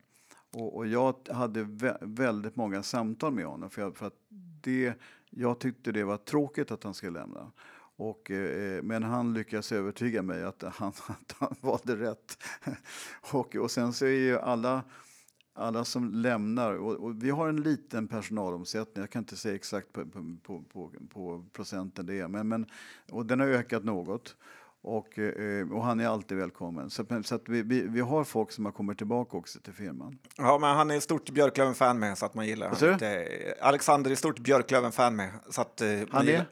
Och, och jag hade vä väldigt många samtal med honom för, jag, för att det, jag tyckte det var tråkigt att han skulle lämna. Och, eh, men han lyckades övertyga mig att han, att han valde rätt. och, och sen så är ju alla, alla som lämnar, och, och vi har en liten personalomsättning, jag kan inte säga exakt på, på, på, på, procenten det är, men, men, och den har ökat något. Och, eh, och han är alltid välkommen. Så, så att vi, vi, vi har folk som har kommit tillbaka också till firman. Ja, men han är stort Björklöven-fan med, så att man gillar honom. Alexander är stort Björklöven-fan med, så att... eh, Han är? gillar-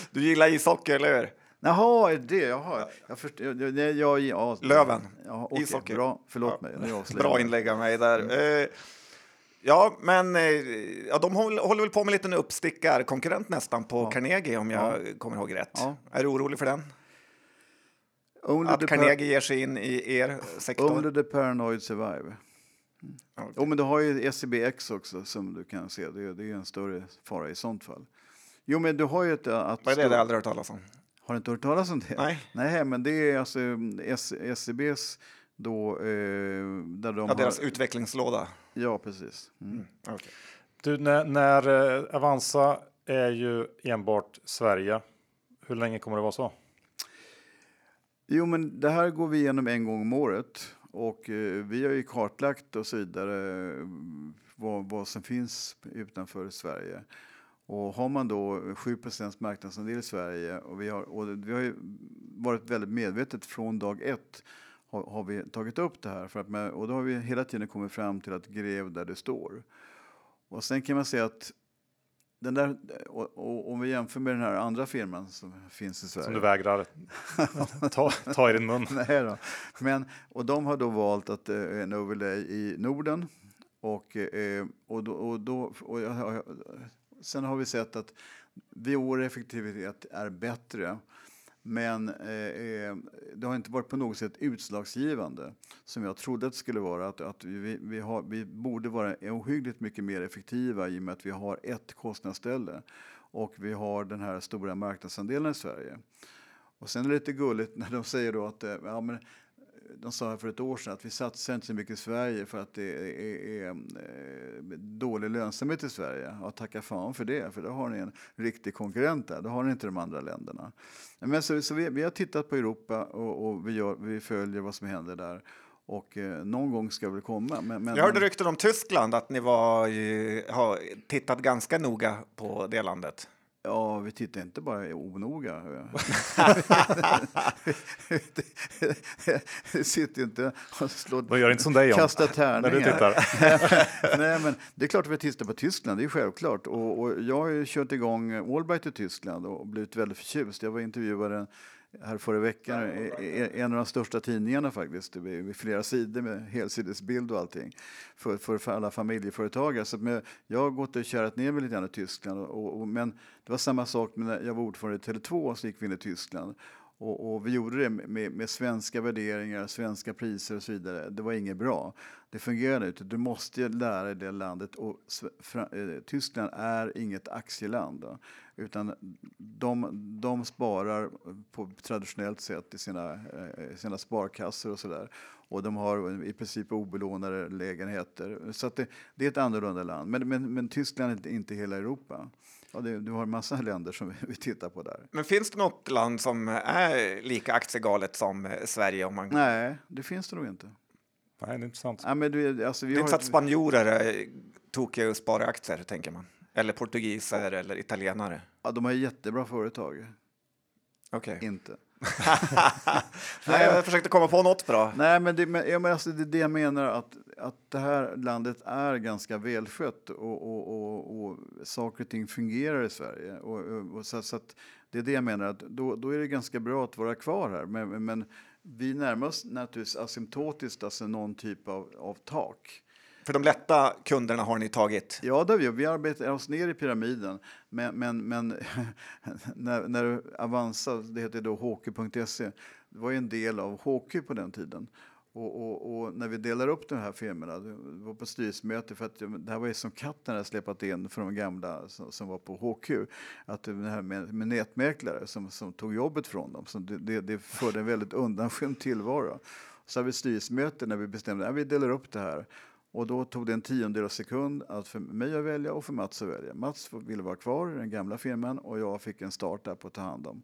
du gillar ishockey, eller hur? Jaha, är det? Jaha. Jag först, jag, jag, jag, ja, Löven. Ja, okej, Ishockey. Bra, förlåt mig. Bra inlägg av mig där. Eh, ja, men eh, ja, de håller, håller väl på med en liten uppstickarkonkurrent nästan på Carnegie, om jag kommer ihåg rätt. Ja. Är du orolig för den? Only, Att Carnegie ger sig in i er sektor? only the paranoid survive. Okej. Jo, men du har ju SCBX också som du kan se. Det är, det är en större fara i sånt fall. Jo, men du har ju ett... Att Vad är det? Det har jag aldrig hört talas om. Har du inte hört talas om det? Nej. Nej, men det är alltså SCBs då... Eh, där de Ja, har, deras utvecklingslåda. Ja, precis. Mm. Okej. Du, när, när eh, Avanza är ju enbart Sverige. Hur länge kommer det vara så? Jo, men det här går vi igenom en gång om året. Och eh, vi har ju kartlagt och så vidare eh, vad, vad som finns utanför Sverige. Och har man då 7 marknadsandel i Sverige och vi har, och vi har ju varit väldigt medvetet från dag ett har, har vi tagit upp det här. För att med, och då har vi hela tiden kommit fram till att gräv där det står. Och sen kan man säga att den där, och, och, om vi jämför med den här andra firman som finns i Sverige. Som du vägrar ta, ta i din mun. Nej då. Men, och de har då valt att eh, en overlay i Norden. Och, eh, och, då, och, då, och jag, sen har vi sett att vår effektivitet är bättre. Men eh, eh, det har inte varit på något sätt utslagsgivande som jag trodde att det skulle vara. Att, att vi, vi, har, vi borde vara ohyggligt mycket mer effektiva i och med att vi har ett kostnadsställe och vi har den här stora marknadsandelen i Sverige. Och sen är det lite gulligt när de säger då att eh, ja, men, de sa här för ett år sedan att vi satsar inte så mycket i Sverige för att det är, är, är eh, dålig lönsamhet i Sverige. Ja, tacka fan för det, för då har ni en riktig konkurrent där. Då har ni inte de andra länderna. Men så, så vi, vi har tittat på Europa och, och vi, gör, vi följer vad som händer där. Och eh, någon gång ska väl komma. Men, men, Jag hörde rykten om Tyskland, att ni var, ju- har tittat ganska noga på det landet. Ja, vi tittar inte bara onoga. Vi sitter inte och slår, Vad gör inte som dig kastar tärningar. när du tittar? Nej, men det är klart att vi tittar på Tyskland, det är självklart. Och, och jag har ju kört igång Allbright i Tyskland och blivit väldigt förtjust. Jag var intervjuad här förra veckan en av de största tidningarna faktiskt, vid flera sidor med helsidesbild och allting, för, för, för alla familjeföretagare. Så med, jag har gått och kärat ner mig lite grann i Tyskland, och, och, men det var samma sak när jag var ordförande i Tele2 så gick vi in i Tyskland. Och, och vi gjorde det med, med, svenska värderingar, svenska priser och så vidare. Det var inget bra. Det fungerade inte. Du måste lära dig det landet. Och eh, Tyskland är inget aktieland. Då, utan de, de sparar på traditionellt sätt i sina, eh, sina sparkassor och sådär. Och de har i princip obelånade lägenheter. Så det, det, är ett annorlunda land. Men, men, men Tyskland är inte hela Europa. Ja, det, du har en massa länder som vi tittar på där. Men finns det något land som är lika aktiegalet som eh, Sverige? Om man... Nej, det finns det nog inte. Nej, det är inte sant. Ja, men du, alltså, det är inte så att spanjorer är tokiga och sparar aktier, tänker man. Eller portugiser eller italienare. Ja, de har jättebra företag. Okej. Inte. Nej, jag försökte komma på något bra. Nej, men det, men, alltså, det är det jag menar, att, att det här landet är ganska välskött och, och, och, och saker och ting fungerar i Sverige. Och, och så, så det är det jag menar, att då, då är det ganska bra att vara kvar här. Men, men vi närmar oss naturligtvis asymptotiskt, alltså någon typ av, av tak. För de lätta kunderna har ni tagit? Ja, det har vi. vi arbetar oss ner i pyramiden. Men, men, men när, när Avanza, det heter då HQ.se, det var ju en del av HQ på den tiden. Och, och, och, när vi delar upp de här firmorna, det var på styrelsemöte för att det här var ju som katten hade släpat in för de gamla som, som var på HQ. Att det här med, med nätmäklare som, som tog jobbet från dem, så det, det, det förde en väldigt undanskymd tillvaro. Så hade vi styrelsemöte när vi bestämde att vi delar upp det här. Och då tog det en tiondel av sekund att för mig att välja och för Mats att välja. Mats ville vara kvar i den gamla firman och jag fick en start där på att ta hand om.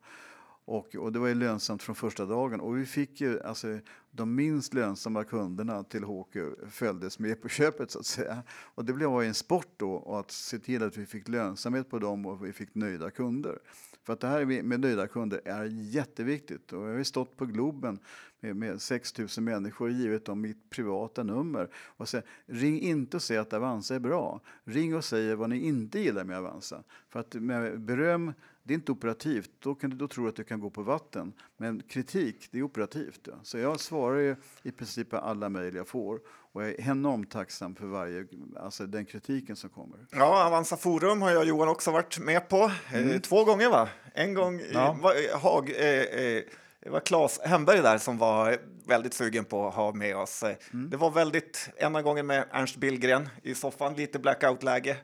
Och, och, det var ju lönsamt från första dagen. Och vi fick ju, alltså, de minst lönsamma kunderna till HQ följdes med på köpet så att säga. Och det blev en sport då att se till att vi fick lönsamhet på dem och vi fick nöjda kunder. För att det här med nöjda kunder är jätteviktigt. Och jag har stått på Globen med, med 6 000 människor och givit dem mitt privata nummer. Och säger, ring inte och säg att Avanza är bra. Ring och säg vad ni inte gillar med Avanza. För att med beröm det är inte operativt, då, kan du, då tror du att du kan gå på vatten. Men kritik, det är operativt. Ja. Så jag svarar ju i princip på alla mejl jag får och jag är enormt tacksam för varje, alltså den kritiken som kommer. Ja, Avanza Forum har jag och Johan också varit med på. Eh, mm. två gånger va? En gång ja. i Haag. Eh, eh, det var Claes Hemberg där som var väldigt sugen på att ha med oss. Mm. Det var väldigt, ena gången med Ernst Billgren i soffan, lite blackout-läge.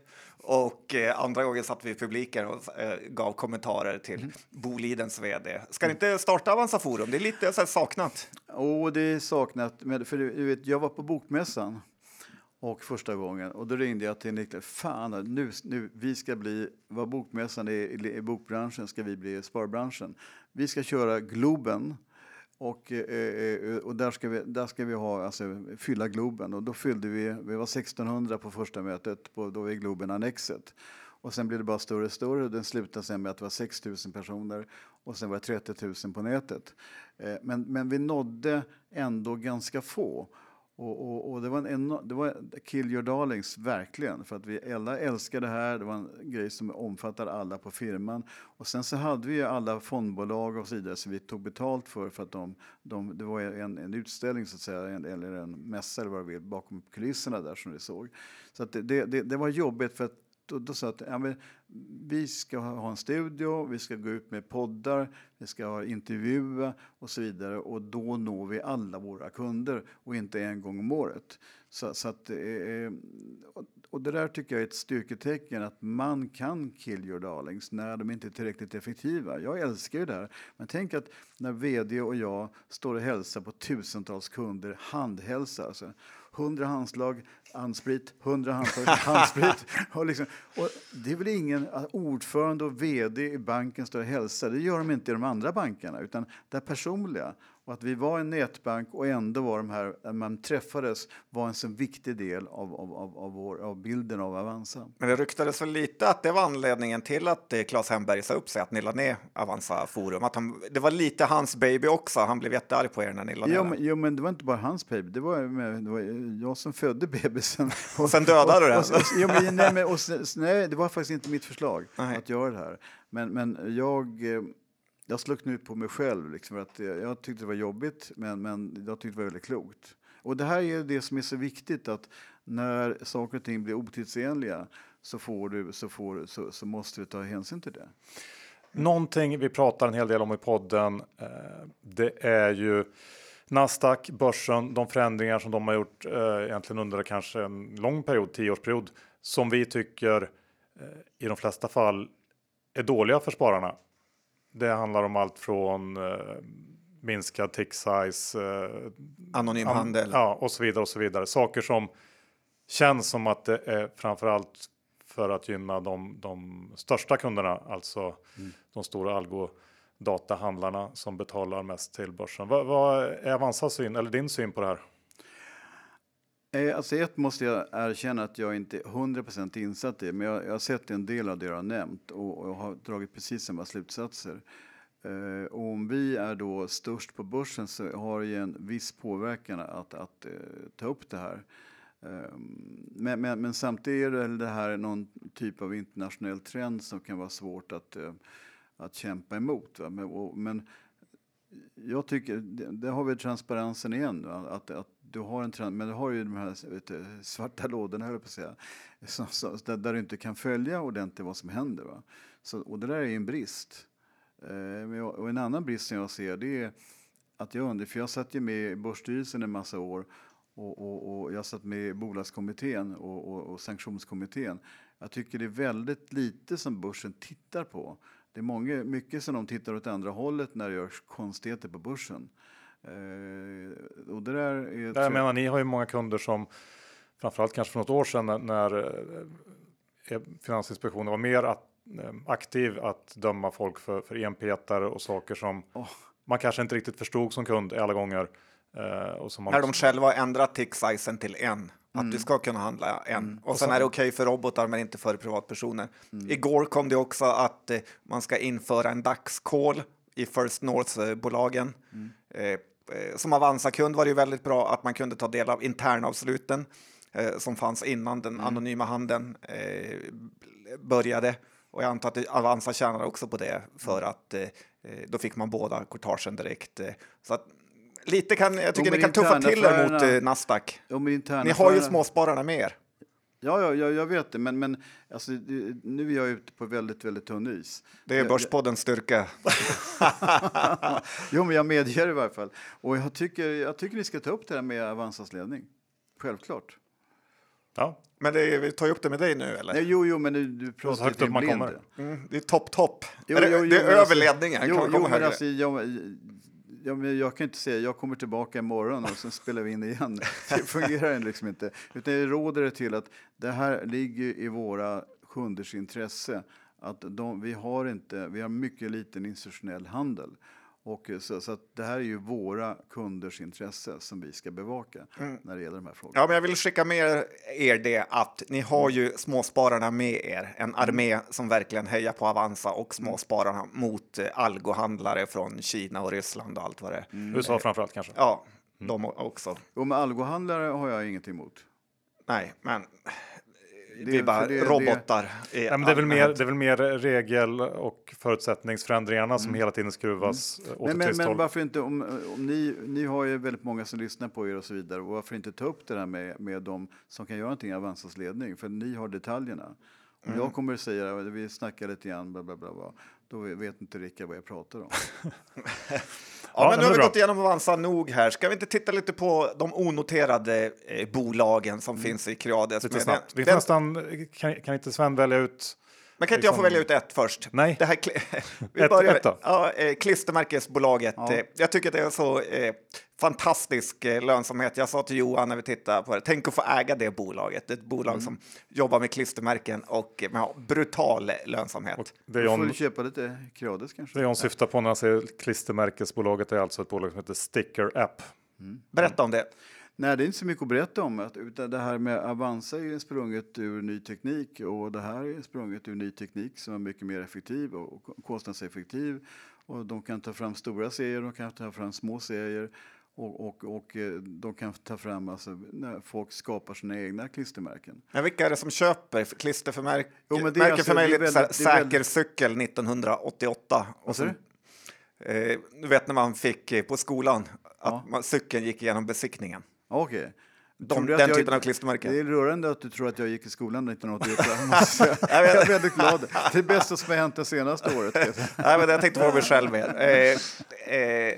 Och eh, andra gången satt vi i publiken och eh, gav kommentarer till mm. Bolidens vd. Ska ni inte starta Avanza Forum? Det är lite så här, saknat. oh, det är saknat. För du vet, jag var på Bokmässan och första gången och då ringde jag till Niklas. Fan, nu, nu, vi ska bli, vad Bokmässan är i, i bokbranschen ska vi bli i sparbranschen. Vi ska köra Globen och, eh, eh, och där, ska vi, där ska vi ha, alltså, fylla Globen. Och då fyllde vi, vi var 1600 på första mötet, på, då var Globen Annexet. Och sen blev det bara större och större. Den slutade sen med att det var 6 000 personer och sen var det 30 000 på nätet. Eh, men, men vi nådde ändå ganska få. Och, och, och, det var en enorm, det var kill your darlings, verkligen. För att vi alla älskar det här. Det var en grej som omfattar alla på firman. Och sen så hade vi alla fondbolag och så vidare som vi tog betalt för för att de, de det var en, en utställning så att säga, en, eller en mässa eller vad du vill, bakom kulisserna där som vi såg. Så att det, det, det var jobbigt för att då, då sa jag att ja, men, vi ska ha en studio, vi ska gå ut med poddar, vi ska intervjua och så vidare och då når vi alla våra kunder och inte en gång om året. Så, så att, eh, eh och det där tycker jag är ett styrketecken att man kan kill your darlings när de inte är tillräckligt effektiva. Jag älskar ju det här, men tänk att när vd och jag står och hälsar på tusentals kunder, handhälsar, alltså, 100 handslag, handsprit, 100 handslag, handsprit. Och, liksom, och det är väl ingen ordförande och vd i banken står och hälsar. Det gör de inte i de andra bankerna, utan det personliga. Och att vi var en nätbank och ändå var de här, när man träffades, var en så viktig del av, av, av, av, vår, av bilden av Avanza. Men det ryktades väl lite att det var anledningen till att eh, Claes Hemberg sa upp sig, att ni lade ner Avanza Forum. Att han, det var lite hans baby också, han blev jättearg på er när ni lade jo, ner men, jo, men det var inte bara hans baby, det var, det var jag som födde bebisen. Och sen dödade du den? Jo, men, nej, men, och, nej, det var faktiskt inte mitt förslag nej. att göra det här. Men, men jag eh, jag slog knut på mig själv. Liksom, att jag tyckte det var jobbigt, men, men jag tyckte det var väldigt klokt. Och det här är det som är så viktigt, att när saker och ting blir otidsenliga så, får du, så, får, så, så måste du ta hänsyn till det. Mm. någonting vi pratar en hel del om i podden. Eh, det är ju Nasdaq, börsen, de förändringar som de har gjort eh, egentligen under kanske en lång period, tioårsperiod, som vi tycker eh, i de flesta fall är dåliga för spararna. Det handlar om allt från eh, minskad tick size, eh, Anonym an- handel. ja, och så vidare och så vidare. Saker som känns som att det är framförallt för att gynna de, de största kunderna, alltså de stora algodatahandlarna som betalar mest till börsen. Vad, vad är Avanzas syn eller din syn på det här? Eh, alltså ett måste jag erkänna att jag inte är 100% insatt i, men jag, jag har sett en del av det du har nämnt och, och har dragit precis samma slutsatser. Eh, och om vi är då störst på börsen så har det en viss påverkan att, att eh, ta upp det här. Eh, men, men, men samtidigt är det, det här någon typ av internationell trend som kan vara svårt att, eh, att kämpa emot. Va? Men, och, men jag tycker, där har vi transparensen igen. va? Att, att du har en trend, men du har ju de här vet du, svarta lådorna, höll jag på att säga, så, så, där, där du inte kan följa ordentligt vad som händer. Va? Så, och det där är ju en brist. Eh, och en annan brist som jag ser det är att jag undrar, för jag satt ju med i Börsstyrelsen en massa år och, och, och jag satt med i bolagskommittén och, och, och sanktionskommittén. Jag tycker det är väldigt lite som börsen tittar på. Det är många, mycket som de tittar åt andra hållet när det görs konstigheter på börsen. Eh, och det där är... Där jag menar, ni har ju många kunder som framförallt kanske för något år sedan när, när eh, Finansinspektionen var mer att, eh, aktiv att döma folk för, för enpetare och saker som Åh. man kanske inte riktigt förstod som kund alla gånger. Eh, och som man När de själva har ändrat tick sizen till en. Att du ska kunna handla en. Och sen är det okej för robotar men inte för privatpersoner. Igår kom det också att eh, man ska införa en dagskol i First North-bolagen. Eh, eh, som Avanza-kund var det ju väldigt bra att man kunde ta del av internavsluten eh, som fanns innan den anonyma handeln eh, började. Och jag antar att Avanza tjänade också på det för att eh, eh, då fick man båda courtagen direkt. Eh, så att lite kan, jag tycker ni kan tuffa till er mot eh, Nasdaq. Ni har ju småspararna med er. Ja, ja, ja, jag vet det, men, men alltså, nu är jag ute på väldigt, väldigt tunn is. Det är Börspoddens styrka. Jo, men jag medger det i varje fall. Och jag tycker, jag tycker ni ska ta upp det här med Avanzas ledning. Självklart. Ja, Men det vi tar ju upp det med dig nu eller? Nej, jo, jo, men du, du Så pratar högt upp man blind. kommer. Mm, det är topp, topp. Jo, är det, jo, det är men över alltså-. Jo, jo komma men alltså, jag, jag, men jag kan inte säga jag kommer tillbaka imorgon och sen spelar vi in igen. Det fungerar liksom inte. Utan jag råder det till att det här ligger i våra kunders intresse. Att de, vi, har inte, vi har mycket liten institutionell handel. Och så, så att det här är ju våra kunders intresse som vi ska bevaka när det gäller de här frågorna. Ja, men jag vill skicka med er det att ni har ju småspararna med er. En armé som verkligen hejar på Avanza och småspararna mot eh, algohandlare från Kina och Ryssland och allt vad det är. USA framförallt kanske. Ja, de också. Och med algohandlare har jag ingenting emot. Nej, men Det- vi är bara det- det- robotar. i Ja, men det, är väl mer, det är väl mer regel och förutsättningsförändringarna som hela tiden skruvas mm. åt Men, men, men varför inte, om, om ni, ni har ju väldigt många som lyssnar på er och så vidare, och varför inte ta upp det där med, med de som kan göra någonting i Avanzas ledning? För ni har detaljerna. Om jag kommer att säga, vi snackar lite grann, bla bla bla, bla då vet inte Rickard vad jag pratar om. Ja, men nu har vi gått igenom Avanza nog här. Ska vi inte titta lite på de onoterade eh, bolagen som finns i Creades? Lite snabbt. Vi får nästan, kan, kan inte Sven välja ut? Men kan inte jag få liksom- välja ut ett först? Nej. Det här vi Ett- börjar ett då? ja, eh, klistermärkesbolaget. Ja. Eh, Jag tycker det är så eh, fantastisk eh, lönsamhet. Jag sa till Johan när vi tittade på det, tänk att få äga det bolaget. Det är ett bolag Mm. som jobbar med klistermärken och har brutal lönsamhet. Det Du får John, väl köpa lite Creades kanske? det John syftar på när han säger klistermärkesbolaget är alltså ett bolag som heter Sticker App. Berätta om det. Nej, det är inte så mycket att berätta om. Utan det här med Avanza är sprunget ur ny teknik och det här är sprunget ur ny teknik som är mycket mer effektiv och kostnadseffektiv. Och de kan ta fram stora serier, de kan ta fram små serier och, och, och eh, de kan ta fram alltså, när folk skapar sina egna klistermärken. Men vilka är det som köper för klister för märk Jo, men det är alltså- för mig är lite så väldigt- säker cykel 1988. Och du? eh, du vet när man fick eh, på skolan att Ja. man, cykeln gick igenom besiktningen. Okej. de, du att den jag- typen av klistermärken. Det är rörande att du tror att jag gick i skolan 1988. måste jag är väldigt glad. Det är bästa som har hänt det senaste året. Nej, men jag tänkte på mig själv mer. Eh, eh,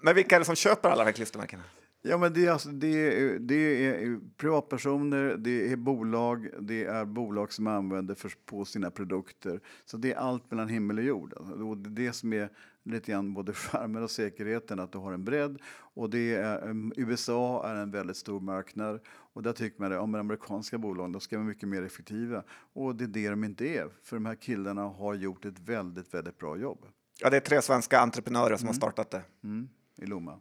men vilka är det som köper alla de här klistermärkena? Ja, men det är, alltså, det, är, det är privatpersoner, det är bolag, det är bolag som använder för, på sina produkter. Så det är allt mellan himmel och jord. Och det är det som är lite grann både charmen och säkerheten, att du har en bredd. Och det är, um, USA är en väldigt stor marknad och där tycker man att ja, men amerikanska bolag de ska vara mycket mer effektiva. Och det är det de inte är, för de här killarna har gjort ett väldigt, väldigt bra jobb Ja, det är tre svenska entreprenörer som har startat det. mm, i Lomma.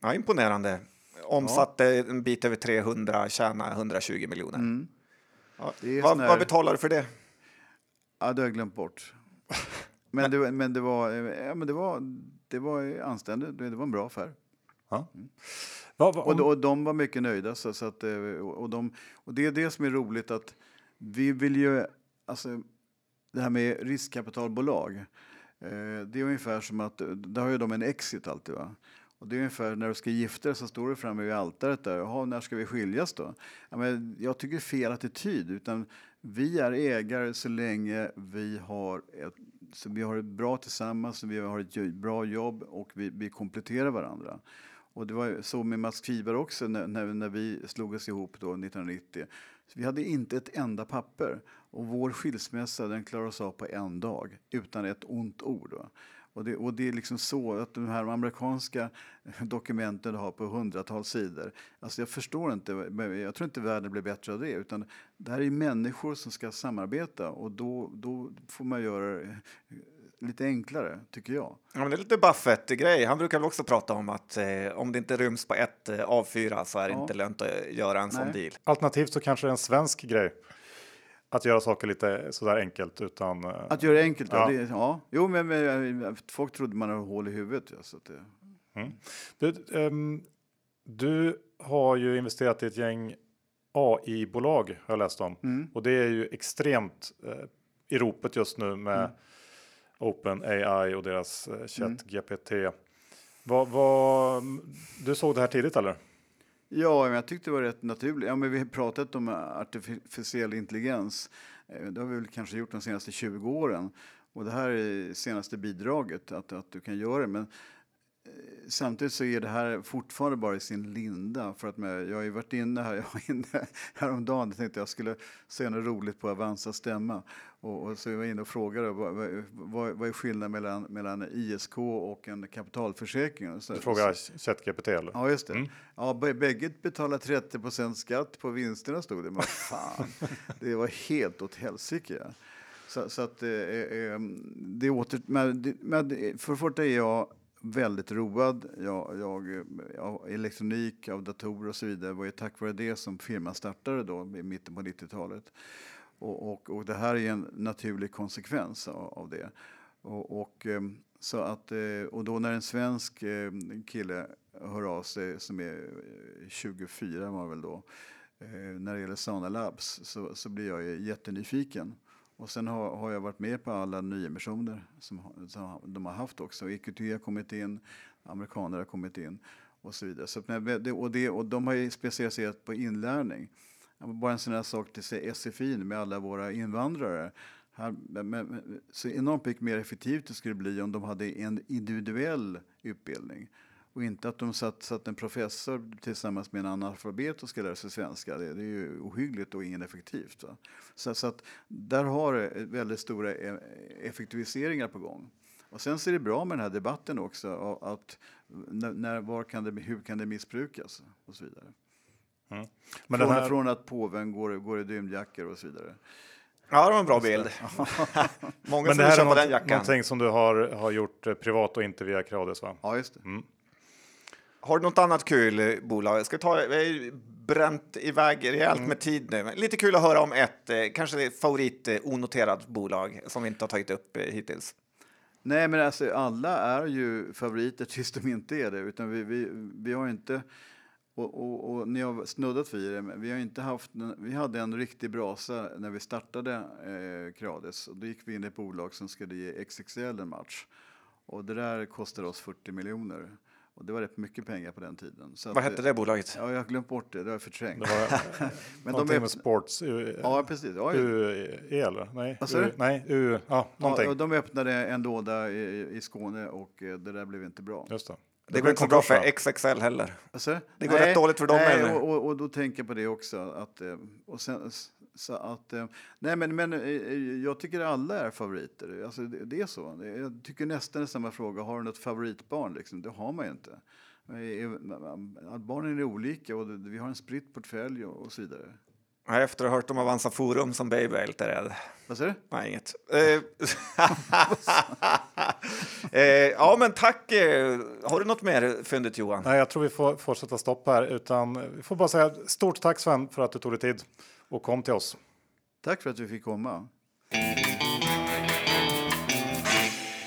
Ja, imponerande. Omsatte en bit över 300, tjäna 120 miljoner. Mm. Ja. Vad, vad betalar du för det? Ja, det har jag glömt bort. Men det, men det, var, ja, men det, var, det var anständigt, det var en bra affär. Ja. Vad- vad- Och, och de var mycket nöjda. Så, så att, eh, och, de, och det är det som är roligt att vi vill ju, alltså det här med riskkapitalbolag. Eh, det är ungefär som att, där har ju de en exit alltid va. Och det är ungefär när du ska gifta dig så står du framme vid altaret där. Jaha, när ska vi skiljas då? Ja, men jag tycker fel attityd. Utan vi är ägare så länge vi har ett, så vi har ett bra tillsammans, vi har ett bra jobb och vi, vi kompletterar varandra. Och det var så med Mats Kviberg också när, när, när vi slog oss ihop då 1990. Så vi hade inte ett enda papper och vår skilsmässa den klarade oss av på en dag utan ett ont ord. Då. Och det, och det är liksom så att de här amerikanska dokumenten du har på hundratals sidor. Alltså jag förstår inte, men jag tror inte världen blir bättre av det. Utan det här är människor som ska samarbeta och då, då får man göra det lite enklare, tycker jag. Ja, men det är lite Buffett-grej. Han brukar väl också prata om att eh, om det inte ryms på ett eh, A4 så är det Ja. inte lönt att göra en sån Nej. deal. Alternativt så kanske det är en svensk grej. Att göra saker lite sådär enkelt utan... eh, Att göra det enkelt, ja. Det, ja. Jo, men, men folk trodde man hade hål i huvudet. Ja, så att det, Du, ehm, du har ju investerat i ett gäng AI-bolag har jag läst om. Mm. Och det är ju extremt eh, i ropet just nu med Mm. Open AI och deras eh, ChatGPT. Vad, vad, du såg det här tidigt eller? Ja, men jag tyckte det var rätt naturligt. Ja, men vi har pratat om artificiell intelligens. Eh, det har vi väl kanske gjort de senaste 20 åren. Och det här är senaste bidraget, att, att du kan göra det. Men samtidigt så är det här fortfarande bara i sin linda. För att med, jag har ju varit inne här, jag var inne häromdagen och tänkte jag skulle säga något roligt på Avanza stämma. Och, och så jag var inne och frågade vad, vad, vad, är skillnaden mellan, mellan ISK och en kapitalförsäkring? Så, Du frågar ChatGPT eller? Ja, just det. Mm. Ja, bä- bägge betalar 30% skatt på vinsterna stod det. Men fan, det var helt åt helsike. Så, så att eh, eh, det åter... Men, men för det första är jag väldigt road. Jag, jag, jag, av elektronik, av datorer och så vidare. Det var ju tack vare det som firman startade då i mitten på 90-talet. Och, och, och det här är en naturlig konsekvens av, av det. Och, och, eh, så att, eh, och då när en svensk eh, kille hör av sig, som är 24 var väl då, när det gäller Sana Labs, så, så blir jag jättenyfiken. Och sen har, har jag varit med på alla nyemissioner som, som de har haft också. EQT har kommit in, amerikaner har kommit in och så vidare. Så och, det, och de har ju specialiserat på inlärning. Bara en sån här sak till SFI med alla våra invandrare. Här, men, så enormt mycket mer effektivt det skulle bli om de hade en individuell utbildning. Och inte att de satt, satt en professor tillsammans med en analfabet och ska lära sig svenska. Det, det är ju ohyggligt och ineffektivt. Va? Så, så att där har det väldigt stora eh, effektiviseringar på gång. Och sen så är det bra med den här debatten också. Att när, när, var kan det, hur kan det missbrukas och så vidare. Men från, den här, från att påven går, går i dymjackor och så vidare. Ja, det var en bra bild. Många men det här är den något, jackan. någonting som du har, har gjort privat och inte via Crowdes va? Ja, just det. Har du något annat kul bolag? Ska ta, vi bränt iväg rejält Mm. med tid nu. Lite kul att höra om ett, eh, kanske favorit eh, onoterat bolag som vi inte har tagit upp eh, hittills. Nej, men alltså alla är ju favoriter tills de inte är det. Utan vi, vi, vi har inte, och, och, och ni har snuddat vid det, men vi har inte haft, vi hade en riktig brasa när vi startade eh, Crades. Och då gick vi in i ett bolag som skulle ge XXL en match. Och det där kostade oss 40 miljoner. Och det var rätt mycket pengar på den tiden. Så Vad att, hette det bolaget? Ja, jag har glömt bort det. Det har jag förträngt. Det var Men någonting de, med öppn- sports. U, ja, precis. Ja, U, eller? Nej, sa U, nej, U, ja, någonting. ja, de öppnade en låda i, i Skåne och eh, det där blev inte bra. Just det. Det går inte så bra för? XXL heller. Alltså, Det går rätt dåligt för dem, Nej, och, och, och då tänker jag på det också. Att, eh, och sen, så att, eh, nej, men, men eh, jag tycker alla är favoriter. Alltså, det, det är så. Jag tycker nästan är samma fråga. Har du något favoritbarn? Liksom? Det har man ju inte. Barnen är olika och vi har en spritt portfölj och så vidare. Jag har efter att ha hört om Avanza Forum som baby är jag lite rädd. Vad säger du? Nej, inget. Eh, eh, ja, men tack. eh, Har du något mer fyndigt, Johan? Nej, jag tror vi får, får sätta stopp här. Utan vi får bara säga stort tack Sven för att du tog dig tid och kom till oss. Tack för att vi fick komma.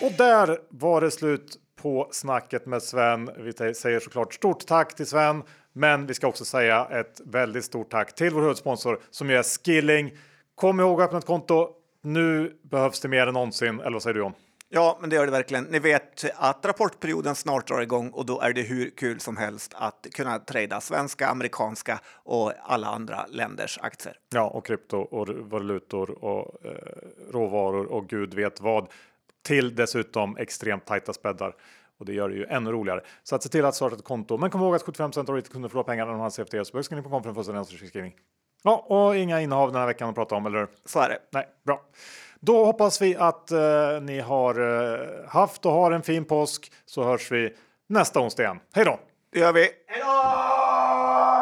Och där var det slut på snacket med Sven. Vi säger såklart stort tack till Sven, men vi ska också säga ett väldigt stort tack till vår huvudsponsor som är Skilling. Kom ihåg att öppna ett konto. Nu behövs det mer än någonsin. Eller vad säger du John? Ja, men det gör det verkligen. Ni vet att rapportperioden snart drar igång och då är det hur kul som helst att kunna trada svenska, amerikanska och alla andra länders aktier. Ja, och krypto och valutor och eh, råvaror och gud vet vad. Till dessutom extremt tajta späddar. Och det gör det ju ännu roligare. Så att se till att starta ett konto. Men kom ihåg att 75 av retail kunder förlorar pengar när de har CFD. Så börsskilling.com för en fullständig. Ja, och inga innehav den här veckan att prata om, eller hur? Så är det. Nej, bra. Då hoppas vi att eh, ni har eh, haft och har en fin påsk. Så hörs vi nästa onsdag igen. Hej då! Det gör vi. Hej då!